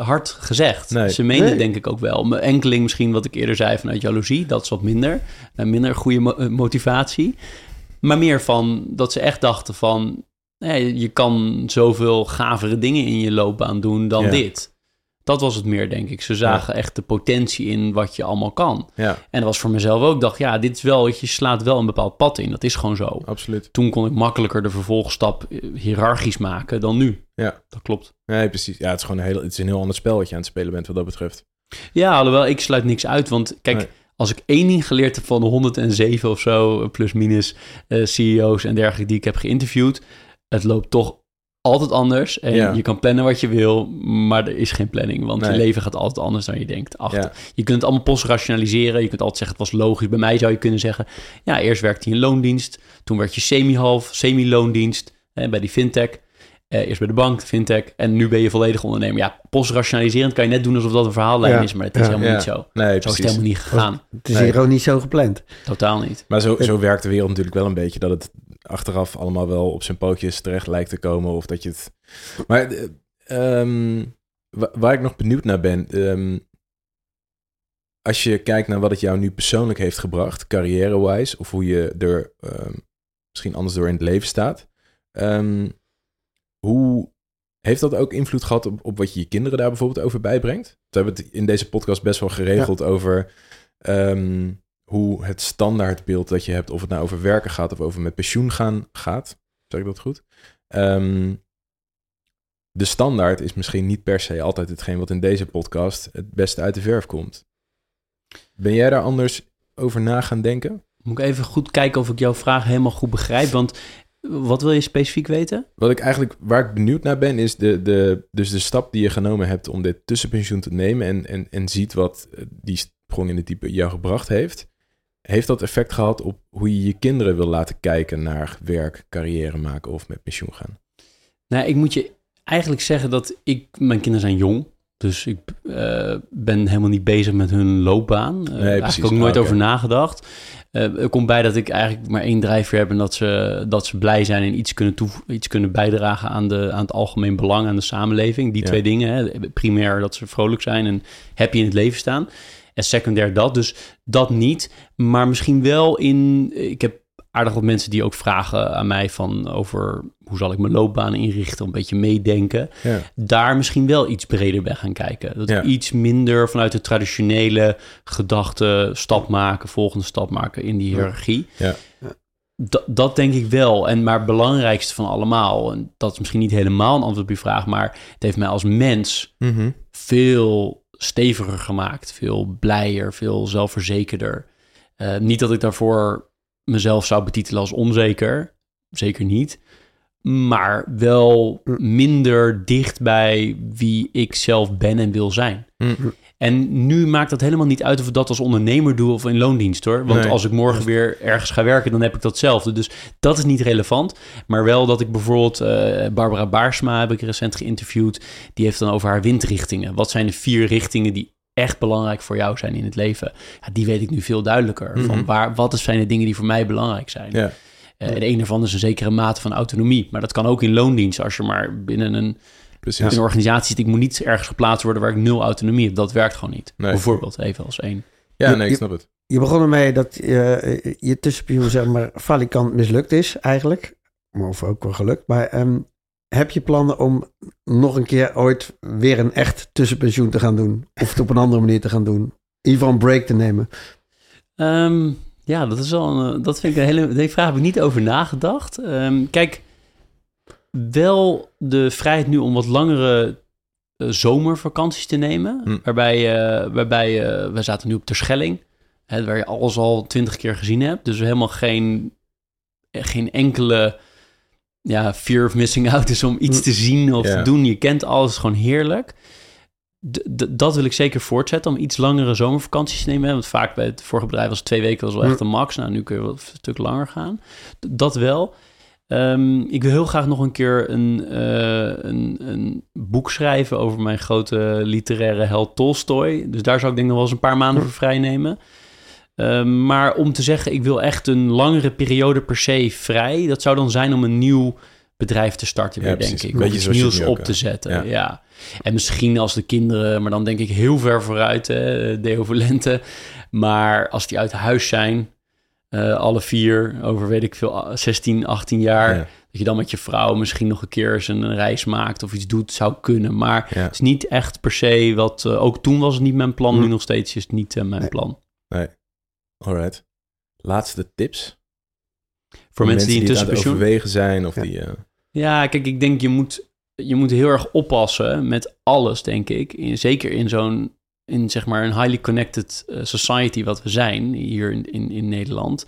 hart gezegd. Nee. Ze meenden Nee. denk ik ook wel. Mijn enkeling misschien wat ik eerder zei vanuit jaloezie. Dat is wat minder. Eh, minder goede mo- eh, motivatie. Maar meer van dat ze echt dachten van... Je kan zoveel gavere dingen in je loopbaan doen dan Ja. dit. Dat was het meer, denk ik. Ze zagen echt de potentie in wat je allemaal kan. Ja, En dat was voor mezelf ook. Ik dacht, ja, dit is wel... Je slaat wel een bepaald pad in. Dat is gewoon zo. absoluut. Toen kon ik makkelijker de vervolgstap eh, hiërarchisch maken dan nu. Ja. Dat klopt. Nee, precies. Ja, het is gewoon een heel, het is een heel ander spel wat je aan het spelen bent wat dat betreft. Ja, alhoewel, ik sluit niks uit. Want kijk, Nee. Als ik één ding geleerd heb van de 107 of zo, plus minus eh, CEO's en dergelijke die ik heb geïnterviewd, het loopt toch altijd anders. En Ja. je kan plannen wat je wil, maar er is geen planning. Want Nee. je leven gaat altijd anders dan je denkt. Achter. Ja. Je kunt het allemaal postrationaliseren. Je kunt altijd zeggen, het was logisch. Bij mij zou je kunnen zeggen, ja, eerst werkte je in loondienst. Toen werd je semi-half, semi-loondienst bij die fintech. Eh, eerst bij de bank, fintech. En nu ben je volledig ondernemer. Ja, postrationaliserend kan je net doen alsof dat een verhaallijn Ja. is. Maar het is Ja. helemaal Ja. niet zo. Nee, Zo is precies. het helemaal niet gegaan. Het is Nee. hier ook niet zo gepland. Totaal niet. Maar zo, zo werkt de wereld natuurlijk wel een beetje dat het achteraf allemaal wel op zijn pootjes terecht lijkt te komen. Of dat je het. Maar eh, ehm, wa- waar ik nog benieuwd naar ben. ehm, als je kijkt naar wat het jou nu persoonlijk heeft gebracht, carrière-wise, of hoe je er ehm, misschien anders door in het leven staat. ehm, hoe heeft dat ook invloed gehad op, op wat je je kinderen daar bijvoorbeeld over bijbrengt? We hebben het in deze podcast best wel geregeld over ehm, hoe het standaardbeeld dat je hebt, of het nou over werken gaat of over met pensioen gaan gaat. Zeg ik dat goed? Ehm, de standaard is misschien niet per se altijd hetgeen wat in deze podcast het beste uit de verf komt. Ben jij daar anders over na gaan denken? Moet ik even goed kijken of ik jouw vraag helemaal goed begrijp. Want wat wil je specifiek weten? Wat ik eigenlijk, waar ik benieuwd naar ben, is de, de, dus de stap die je genomen hebt om dit tussenpensioen te nemen en, en, en ziet wat eh, die sprong in de type jou gebracht heeft. Heeft dat effect gehad op hoe je je kinderen wil laten kijken naar werk, carrière maken of met pensioen gaan? Nou, ik moet je eigenlijk zeggen dat ik... Mijn kinderen zijn jong. Dus ik eh, ben helemaal niet bezig met hun loopbaan. Eh precies. eigenlijk ook nooit Ah, over nagedacht. Er komt bij dat ik eigenlijk maar één drijfveer heb... en dat ze, dat ze blij zijn en iets kunnen, toe, iets kunnen bijdragen... Aan, de, aan het algemeen belang, aan de samenleving. Die Ja. twee dingen. Hè. Primair dat ze vrolijk zijn en happy in het leven staan. En secundair dat. Dus dat niet. Maar misschien wel in... Ik heb aardig wat mensen die ook vragen aan mij van over hoe zal ik mijn loopbaan inrichten, een beetje meedenken. Ja. Daar misschien wel iets breder bij gaan kijken. Dat Ja. iets minder vanuit de traditionele gedachte stap maken, volgende stap maken in die hiërarchie. Ja. Dat, dat denk ik wel. En maar het belangrijkste van allemaal, en dat is misschien niet helemaal een antwoord op je vraag, maar het heeft mij als mens Mhm. veel steviger gemaakt, veel blijer, veel zelfverzekerder. Eh, niet dat ik daarvoor mezelf zou betitelen als onzeker, zeker niet. Maar wel minder dicht bij wie ik zelf ben en wil zijn. Mhm. En nu maakt dat helemaal niet uit of ik dat als ondernemer doe of in loondienst hoor. Want Nee. als ik morgen weer ergens ga werken, dan heb ik datzelfde. Dus dat is niet relevant. Maar wel dat ik bijvoorbeeld eh, Barbara Baarsma heb ik recent geïnterviewd. Die heeft dan over haar windrichtingen. Wat zijn de vier richtingen die echt belangrijk voor jou zijn in het leven? Ja, die weet ik nu veel duidelijker. Van waar, wat zijn de dingen die voor mij belangrijk zijn? Ja. Eh, en een is een zekere mate van autonomie. Maar dat kan ook in loondienst. Als je maar binnen een, organisatie zit. Ik moet niet ergens geplaatst worden waar ik nul autonomie heb. Dat werkt gewoon niet. Nee. Bijvoorbeeld, even als één. Ja, nee, ik Je- snap het. Je begon ermee dat je, je tussenpensioen, zeg maar, falikant mislukt is eigenlijk. Of ook wel gelukt. Maar ehm, heb je plannen om nog een keer ooit weer een echt tussenpensioen te gaan doen? Of het op een andere manier te gaan doen? In ieder geval een break te nemen. Ehm, ja, dat is wel een, eh, dat vind ik een hele. Die vraag heb ik niet over nagedacht. Ehm, kijk, wel de vrijheid nu om wat langere eh, zomervakanties te nemen. Hm. Waarbij, eh waarbij eh, we zaten nu op Terschelling. Hè, waar je alles al twintig keer gezien hebt. Dus helemaal geen, geen enkele ja, fear of missing out is om iets Hm. te zien of Ja. te doen. Je kent alles, gewoon heerlijk. D- dat wil ik zeker voortzetten, om iets langere zomervakanties te nemen. Want vaak bij het vorige bedrijf was twee weken was wel echt Hm. de max. Nou, nu kun je wel een stuk langer gaan. D- dat wel. Ehm, ik wil heel graag nog een keer een, eh, een, een boek schrijven over mijn grote literaire held Tolstoy. Dus daar zou ik denk ik nog wel eens een paar maanden Hm. voor vrij nemen. Ehm, maar om te zeggen, ik wil echt een langere periode per se vrij. Dat zou dan zijn om een nieuw bedrijf te starten, Ja, weer, precies. denk ik. Om iets nieuws ook, op te eh, zetten. ja. Ja. En misschien als de kinderen, maar dan denk ik heel ver vooruit, hè, Deo Volente. Maar als die uit huis zijn, eh, alle vier, over weet ik veel, 16, 18 jaar. Ja. Dat je dan met je vrouw misschien nog een keer eens een reis maakt of iets doet, zou kunnen. Maar het is niet echt per se wat... eh, ook toen was het niet mijn plan, Hm. nu nog steeds is het niet eh, mijn Nee. plan. Alright. Laatste tips? Voor mensen die intussen het pensioen... overwegen zijn of Ja. die... eh, Ja, kijk, ik denk je moet, je moet heel erg oppassen met alles, denk ik. In, zeker in zo'n, in zeg maar een highly connected eh, society wat we zijn hier in, in, in Nederland.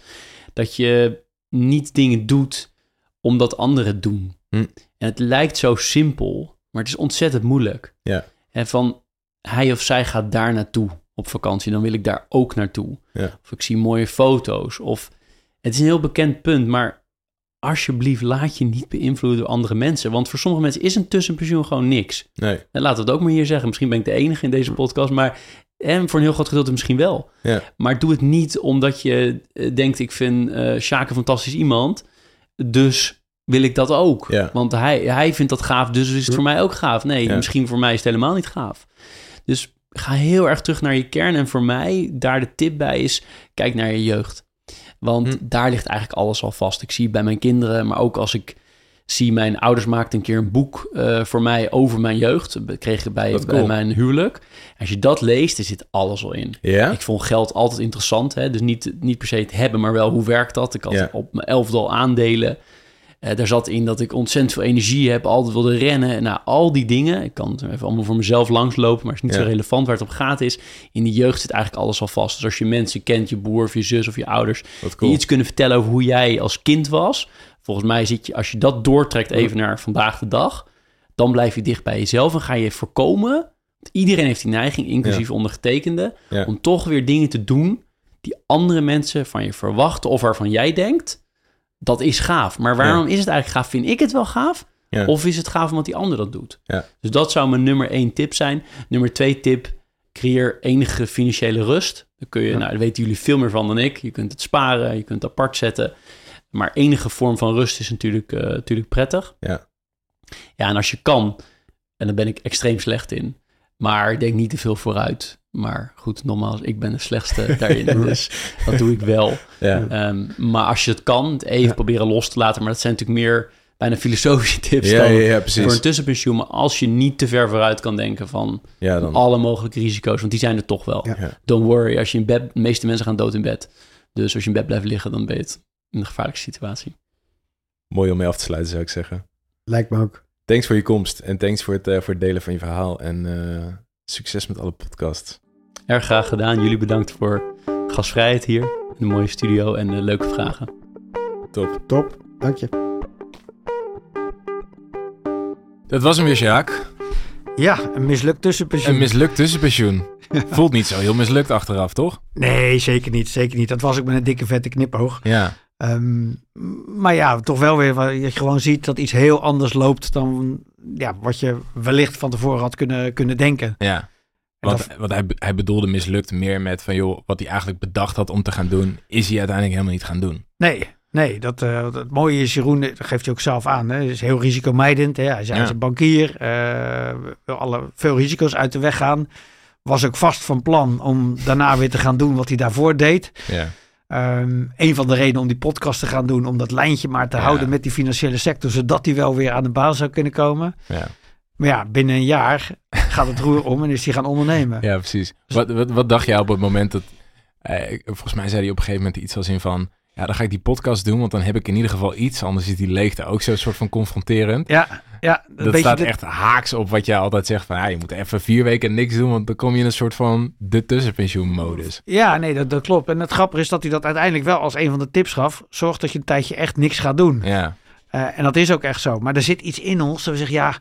Dat je niet dingen doet omdat anderen het doen. Hm. En het lijkt zo simpel, maar het is ontzettend moeilijk. Ja. En van hij of zij gaat daar naartoe op vakantie, dan wil ik daar ook naartoe. Ja. Of ik zie mooie foto's. Of het is een heel bekend punt, maar alsjeblieft laat je niet beïnvloeden door andere mensen. Want voor sommige mensen is een tussenpensioen gewoon niks. nee. En laten we het ook maar hier zeggen. Misschien ben ik de enige in deze podcast, maar en voor een heel groot gedeelte misschien wel. Ja. Maar doe het niet omdat je eh, denkt, ik vind Sjaak een fantastisch iemand. Dus wil ik dat ook. Ja. Want hij, hij vindt dat gaaf, dus is het voor mij ook gaaf. Nee, Ja. misschien voor mij is het helemaal niet gaaf. Dus ga heel erg terug naar je kern. En voor mij, daar de tip bij is, kijk naar je jeugd. Want Hm. daar ligt eigenlijk alles al vast. Ik zie het bij mijn kinderen, maar ook als ik zie mijn ouders maakten een keer een boek eh, voor mij over mijn jeugd. Dat kreeg ik bij, Wat bij cool. mijn huwelijk. Als je dat leest, er zit alles al in. Ik vond geld altijd interessant. Hè? Dus niet, niet per se het hebben, maar wel hoe werkt dat? Ik had op mijn elfde al aandelen. Eh, daar zat in dat ik ontzettend veel energie heb, altijd wilde rennen. En nou, al die dingen. Ik kan het even allemaal voor mezelf langslopen, maar het is niet Ja. zo relevant waar het op gaat is. In de jeugd zit eigenlijk alles al vast. Dus als je mensen kent, je broer of je zus of je ouders, cool. die iets kunnen vertellen over hoe jij als kind was. Volgens mij zit je, als je dat doortrekt even naar vandaag de dag, dan blijf je dicht bij jezelf en ga je voorkomen. want Iedereen heeft die neiging, inclusief ondergetekende, Ja. om toch weer dingen te doen die andere mensen van je verwachten of waarvan jij denkt, dat is gaaf. Maar waarom is het eigenlijk gaaf? Vind ik het wel gaaf? Ja. Of is het gaaf omdat die ander dat doet? Ja. Dus dat zou mijn nummer één tip zijn. Nummer twee tip, creëer enige financiële rust. Dan kun je, nou, daar weten jullie veel meer van dan ik. Je kunt het sparen, je kunt het apart zetten. Maar enige vorm van rust is natuurlijk, eh, natuurlijk prettig. Ja. Ja, en als je kan, en daar ben ik extreem slecht in. Maar denk niet te veel vooruit. Maar goed, nogmaals, ik ben de slechtste daarin. dus dat doe ik wel. Ja. Ehm, maar als je het kan, even Ja. proberen los te laten. Maar dat zijn natuurlijk meer bijna filosofische tips Ja, dan ja, ja, voor een tussenpensioen. Maar als je niet te ver vooruit kan denken van Ja, dan. alle mogelijke risico's, want die zijn er toch wel. Don't worry, als je in bed, de meeste mensen gaan dood in bed. Dus als je in bed blijft liggen, dan ben je het in een gevaarlijke situatie. Mooi om mee af te sluiten, zou ik zeggen. Lijkt me ook. Thanks voor je komst en thanks voor het, eh, voor het delen van je verhaal. En eh, succes met alle podcasts. Erg graag gedaan. Jullie bedankt voor gastvrijheid hier de mooie studio en de leuke vragen. Top. Top. Dank je. Dat was hem weer, Sjaak. Ja, een mislukt tussenpensioen. Een mislukt tussenpensioen. Voelt niet zo heel mislukt achteraf, toch? nee, zeker niet. Zeker niet. Dat was ook met een dikke vette knipoog. Ja. Ehm, maar ja, toch wel weer waar je gewoon ziet dat iets heel anders loopt dan ja, wat je wellicht van tevoren had kunnen, kunnen denken. Ja. En Want, dat- want hij, hij bedoelde mislukt meer met van, joh, wat hij eigenlijk bedacht had om te gaan doen, is hij uiteindelijk helemaal niet gaan doen. nee, nee dat, eh, het mooie is, Jeroen, dat geeft hij ook zelf aan, hè, is heel risicomijdend. Hè. Hij is, hij Ja. is een bankier, eh, wil alle, veel risico's uit de weg gaan. Was ook vast van plan om daarna weer te gaan doen wat hij daarvoor deed. Ja. Ehm, een van de redenen om die podcast te gaan doen, om dat lijntje maar te Ja. houden met die financiële sector, zodat hij wel weer aan de baan zou kunnen komen. Ja. Maar ja, binnen een jaar gaat het roer om en is hij gaan ondernemen. Ja, precies. Wat, wat, wat dacht jij op het moment dat... eh, volgens mij zei hij op een gegeven moment iets als in van... Ja, dan ga ik die podcast doen, want dan heb ik in ieder geval iets. Anders is die leegte ook zo'n soort van confronterend. Ja, ja Dat staat de- echt haaks op wat jij altijd zegt van... Ja, je moet even vier weken niks doen, want dan kom je in een soort van de tussenpensioenmodus. Ja, nee, dat, dat klopt. En het grappige is dat hij dat uiteindelijk wel als een van de tips gaf. Zorg dat je een tijdje echt niks gaat doen. Ja, Eh, en dat is ook echt zo. Maar er zit iets in ons dat we zeggen, ja,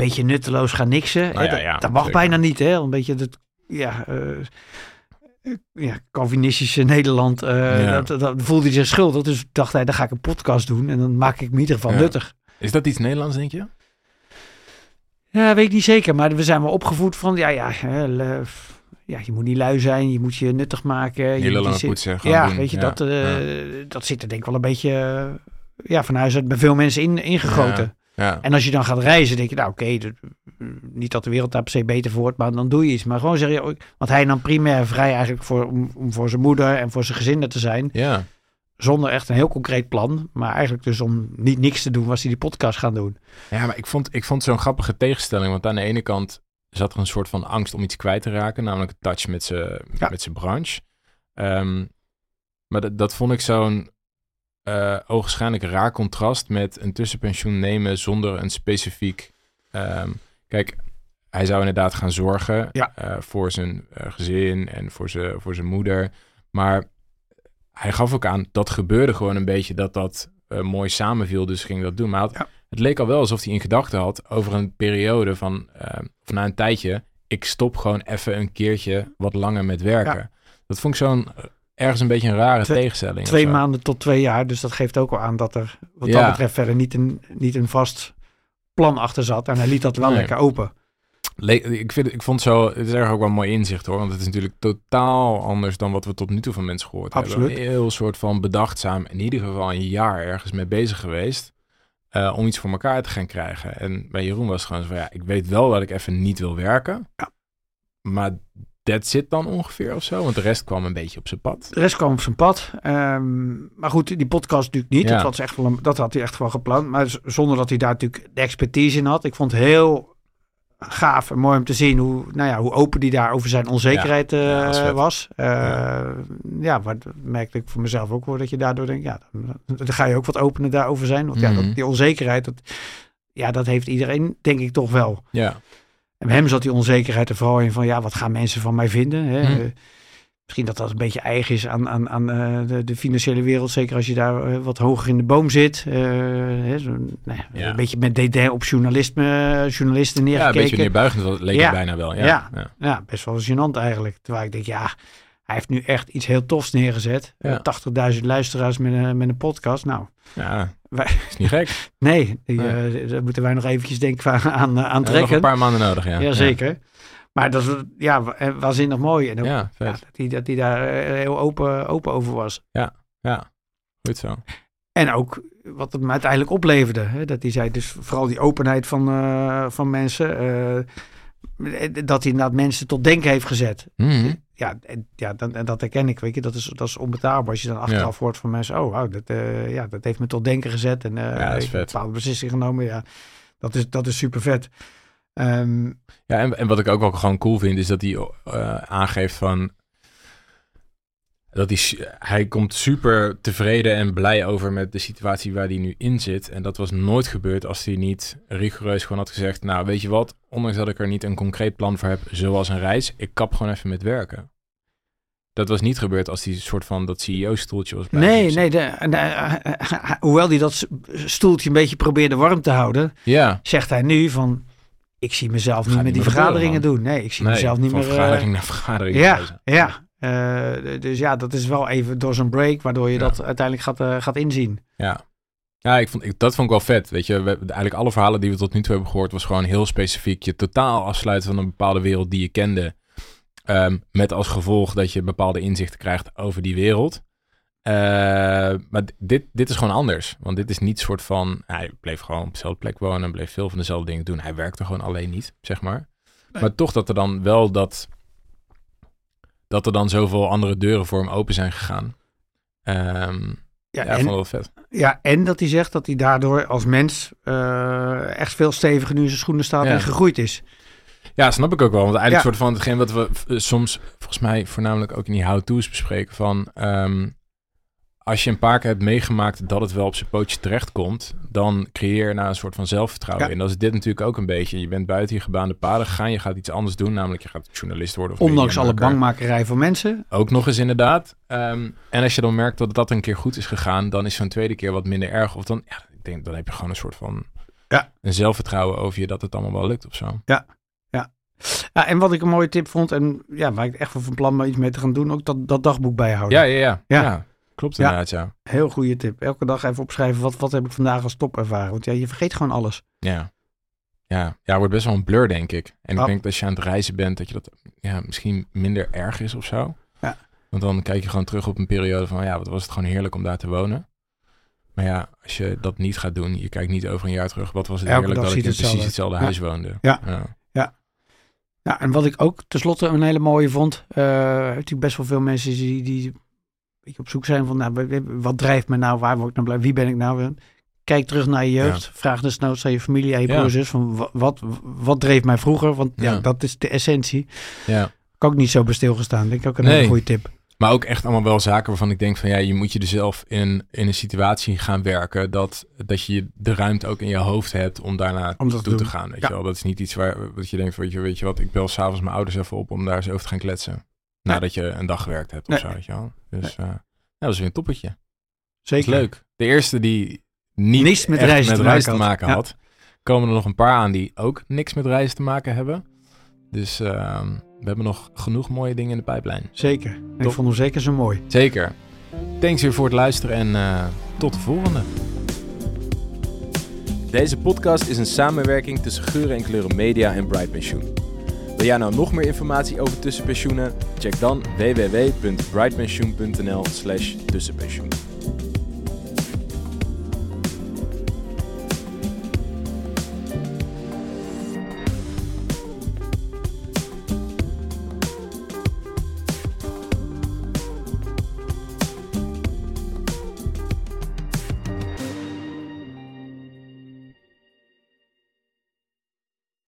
een beetje nutteloos gaan niksen. Nou Hè, ja, dat, ja, dat mag zeker. bijna niet, hè? Een beetje het, ja, eh, ja, Calvinistische Nederland. eh, Ja. dat, dat voelde hij zich schuldig. Dus dacht hij, dan ga ik een podcast doen. En dan maak ik me in ieder geval nuttig. is dat iets Nederlands, denk je? Ja, weet ik niet zeker. Maar we zijn wel opgevoed van, ja, ja, ja je moet niet lui zijn. Je moet je nuttig maken. je Hele lange poetsen, gewoon Ja, doen. weet je, dat, eh, dat zit er denk ik wel een beetje ja, van huis uit bij veel mensen in, ingegoten. Ja, En als je dan gaat reizen, denk je, nou oké, niet dat de wereld daar per se beter voor wordt, maar dan doe je iets. Maar gewoon zeg je, oh, want hij nam primair vrij eigenlijk voor, om, om voor zijn moeder en voor zijn gezin er te zijn. ja. Zonder echt een heel concreet plan. Maar eigenlijk dus om niet niks te doen, was hij die podcast gaan doen. Ja, maar ik vond, ik vond zo'n grappige tegenstelling. Want aan de ene kant zat er een soort van angst om iets kwijt te raken. Namelijk het touch met zijn Ja. met zijn branche. Ehm, maar dat, dat vond ik zo'n eh ogenschijnlijk raar contrast met een tussenpensioen nemen zonder een specifiek... ehm, kijk, hij zou inderdaad gaan zorgen Ja. eh, voor zijn eh, gezin en voor zijn, voor zijn moeder. Maar hij gaf ook aan, dat gebeurde gewoon een beetje dat dat mooi samenviel. Dus ging dat doen. Maar hij had- Ja. het leek al wel alsof hij in gedachten had over een periode van, eh, of na een tijdje, ik stop gewoon even een keertje wat langer met werken. Dat vond ik zo'n ergens een beetje een rare Twee- tegenstelling. Twee maanden tot twee jaar. Dus dat geeft ook al aan dat er wat Ja. dat betreft verder niet een, niet een vast plan achter zat. En hij liet dat wel Nee. lekker open. Le- ik, vind, ik vond zo, het is erg ook wel een mooi inzicht hoor. Want het is natuurlijk totaal anders dan wat we tot nu toe van mensen gehoord Absoluut. hebben. Heel soort van bedachtzaam, in ieder geval een jaar ergens mee bezig geweest. eh, om iets voor elkaar te gaan krijgen. En bij Jeroen was het gewoon zo van ja, ik weet wel dat ik even niet wil werken. Ja. Maar dat zit dan ongeveer of zo. Want de rest kwam een beetje op zijn pad. De rest kwam op zijn pad. Ehm, maar goed, die podcast natuurlijk niet. Ja. Dat, was echt wel een- dat had hij echt wel gepland. Maar zonder dat hij daar natuurlijk de expertise in had. Ik vond het heel gaaf en mooi om te zien hoe, nou ja, hoe open die daar over zijn onzekerheid eh, Ja, was. Eh, Ja. ja, maar dat merkte ik voor mezelf ook hoor. Dat je daardoor denkt, ja, dan, dan ga je ook wat opener daarover zijn. Want ja, Mhm. dat, die onzekerheid, dat, ja, dat heeft iedereen denk ik toch wel. Ja, En bij hem zat die onzekerheid er vooral in van, ja, wat gaan mensen van mij vinden? Hè? Hm. Eh, Misschien dat dat een beetje eigen is aan, aan, aan eh, de, de financiële wereld. Zeker als je daar eh, wat hoger in de boom zit. Eh, hè, zo, nou ja. Een beetje met DD op journalisme, journalisten ja een neergekeken. beetje neerbuigend leek Ja. het bijna wel. Ja, Ja. ja. Ja, best wel gênant eigenlijk. Terwijl ik denk, ja, hij heeft nu echt iets heel tofs neergezet. Ja. Eh, 80.000 luisteraars met een, met een podcast. Nou, Ja, Wij- is niet gek. nee, die, Nee. eh, daar moeten wij nog eventjes denken aan, aan, aan Ja, nog trekken. een paar maanden nodig, ja. Ja, zeker. Maar dat is ja, wa- eh, waanzinnig mooi. En ook, Ja, ja, dat hij dat hij daar eh, heel open, open over was. Ja, goed zo. En ook wat het me uiteindelijk opleverde. Hè? Dat hij zei, dus vooral die openheid van, eh, van mensen. eh, dat hij inderdaad mensen tot denken heeft gezet. Mhm. Ja, en, ja dan, en dat herken ik. Weet je, dat is, dat is onbetaalbaar. Als je dan achteraf hoort van mensen. Oh, wauw, dat, eh, ja, dat heeft me tot denken gezet. En eh Ja, ik bepaalde beslissingen genomen. Ja, dat is, dat is super vet. Ehm, Ja, en, en wat ik ook wel gewoon cool vind, is dat hij eh, aangeeft van... Dat hij, komt super tevreden en blij over met de situatie waar hij nu in zit. En dat was nooit gebeurd als hij niet rigoureus gewoon had gezegd... Nou, weet je wat? Ondanks dat ik er niet een concreet plan voor heb, zoals een reis... Ik kap gewoon even met werken. Dat was niet gebeurd als hij een soort van dat CEO-stoeltje was blijven nee, nee. De, en, eh, hoewel hij dat stoeltje een beetje probeerde warm te houden. Ja, Zegt hij nu van... Ik zie mezelf niet meer die vergaderingen doen. Nee, ik zie nee, mezelf niet van meer... eh, vergadering naar vergadering. Ja, reizen. ja. Eh, dus ja, dat is wel even door zo'n break, waardoor je Ja. dat uiteindelijk gaat, eh, gaat inzien. Ja. Ja, ik vond, ik, dat vond ik wel vet. Weet je, we, eigenlijk alle verhalen die we tot nu toe hebben gehoord, was gewoon heel specifiek. Je totaal afsluiten van een bepaalde wereld die je kende. Ehm, met als gevolg dat je bepaalde inzichten krijgt over die wereld. Eh, maar dit, dit is gewoon anders. Want dit is niet soort van. Hij bleef gewoon op dezelfde plek wonen. Bleef veel van dezelfde dingen doen. Hij werkte gewoon alleen niet, zeg maar. Nee. Maar toch dat er dan wel dat. Dat er dan zoveel andere deuren voor hem open zijn gegaan. Ehm Ja, ja, en, wel vet. ja, en dat hij zegt dat hij daardoor als mens eh, echt veel steviger nu in zijn schoenen staat Ja. en gegroeid is. Ja, snap ik ook wel. Want eigenlijk Ja. soort van hetgeen wat we eh, soms volgens mij voornamelijk ook in die how-to's bespreken van ehm, als je een paar keer hebt meegemaakt dat het wel op zijn pootje terechtkomt, dan creëer je nou een soort van zelfvertrouwen. Ja. En dat is dit natuurlijk ook een beetje. Je bent buiten je gebaande paden gegaan, je gaat iets anders doen, namelijk je gaat journalist worden. Of Ondanks alle bangmakerij van mensen. Ook nog eens inderdaad. Ehm, en als je dan merkt dat dat een keer goed is gegaan, dan is zo'n tweede keer wat minder erg. Of dan, ja, ik denk, dan heb je gewoon een soort van Ja. een zelfvertrouwen over je dat het allemaal wel lukt of zo. Ja, en wat ik een mooie tip vond, en ja, waar ik echt van plan ben iets mee te gaan doen, ook dat, dat dagboek bijhouden. Ja, ja, ja. Ja. ja. Klopt Ja. inderdaad, ja. Heel goede tip. Elke dag even opschrijven, wat, wat heb ik vandaag als top ervaren? Want ja, je vergeet gewoon alles. Ja. Ja, ja, wordt best wel een blur, denk ik. En ik Ja. denk dat als je aan het reizen bent, dat je dat ja, misschien minder erg is of zo. Ja. Want dan kijk je gewoon terug op een periode van, ja, wat was het gewoon heerlijk om daar te wonen. Maar ja, als je dat niet gaat doen, je kijkt niet over een jaar terug, wat was het Elke heerlijk dat ik in precies hetzelfde. Ja. huis woonde. Ja. ja. Ja, en wat ik ook tenslotte een hele mooie vond, eh natuurlijk best wel veel mensen die, die beetje op zoek zijn van, nou, wa- wa- wat drijft me nou, waar word ik nou blij, wie ben ik nou? Kijk terug naar je jeugd, vraag desnoods aan je familie, aan je Ja. broers zus, van wa- wat, wat dreef mij vroeger? Want ja. Ja. dat is de essentie. ja. Ik ook niet zo bij stilgestaan, denk ik ook een Nee. hele goede tip. Maar ook echt allemaal wel zaken waarvan ik denk van ja, je moet je er zelf in, in een situatie gaan werken dat, dat je de ruimte ook in je hoofd hebt om daarna Om toe te gaan. Weet Ja. je wel? Dat is niet iets waar wat je denkt van weet je, weet je wat, ik bel s'avonds mijn ouders even op om daar eens over te gaan kletsen. Nadat je een dag gewerkt hebt of zo, weet je wel. Dus eh, ja, dat is weer een toppetje. Dat Zeker. is leuk. De eerste die niet Niks met reizen met te reizen te maken had. had. Komen er nog een paar aan die ook niks met reizen te maken hebben. Dus ehm, we hebben nog genoeg mooie dingen in de pijplijn. Zeker. Ik vond hem zeker zo mooi. Zeker. Thanks weer voor het luisteren en eh, tot de volgende. Deze podcast is een samenwerking tussen Geuren en Kleuren Media en Bright Pensioen. Wil jij nou nog meer informatie over tussenpensioenen? Check dan www.brightpensioen.nl slash tussenpensioen.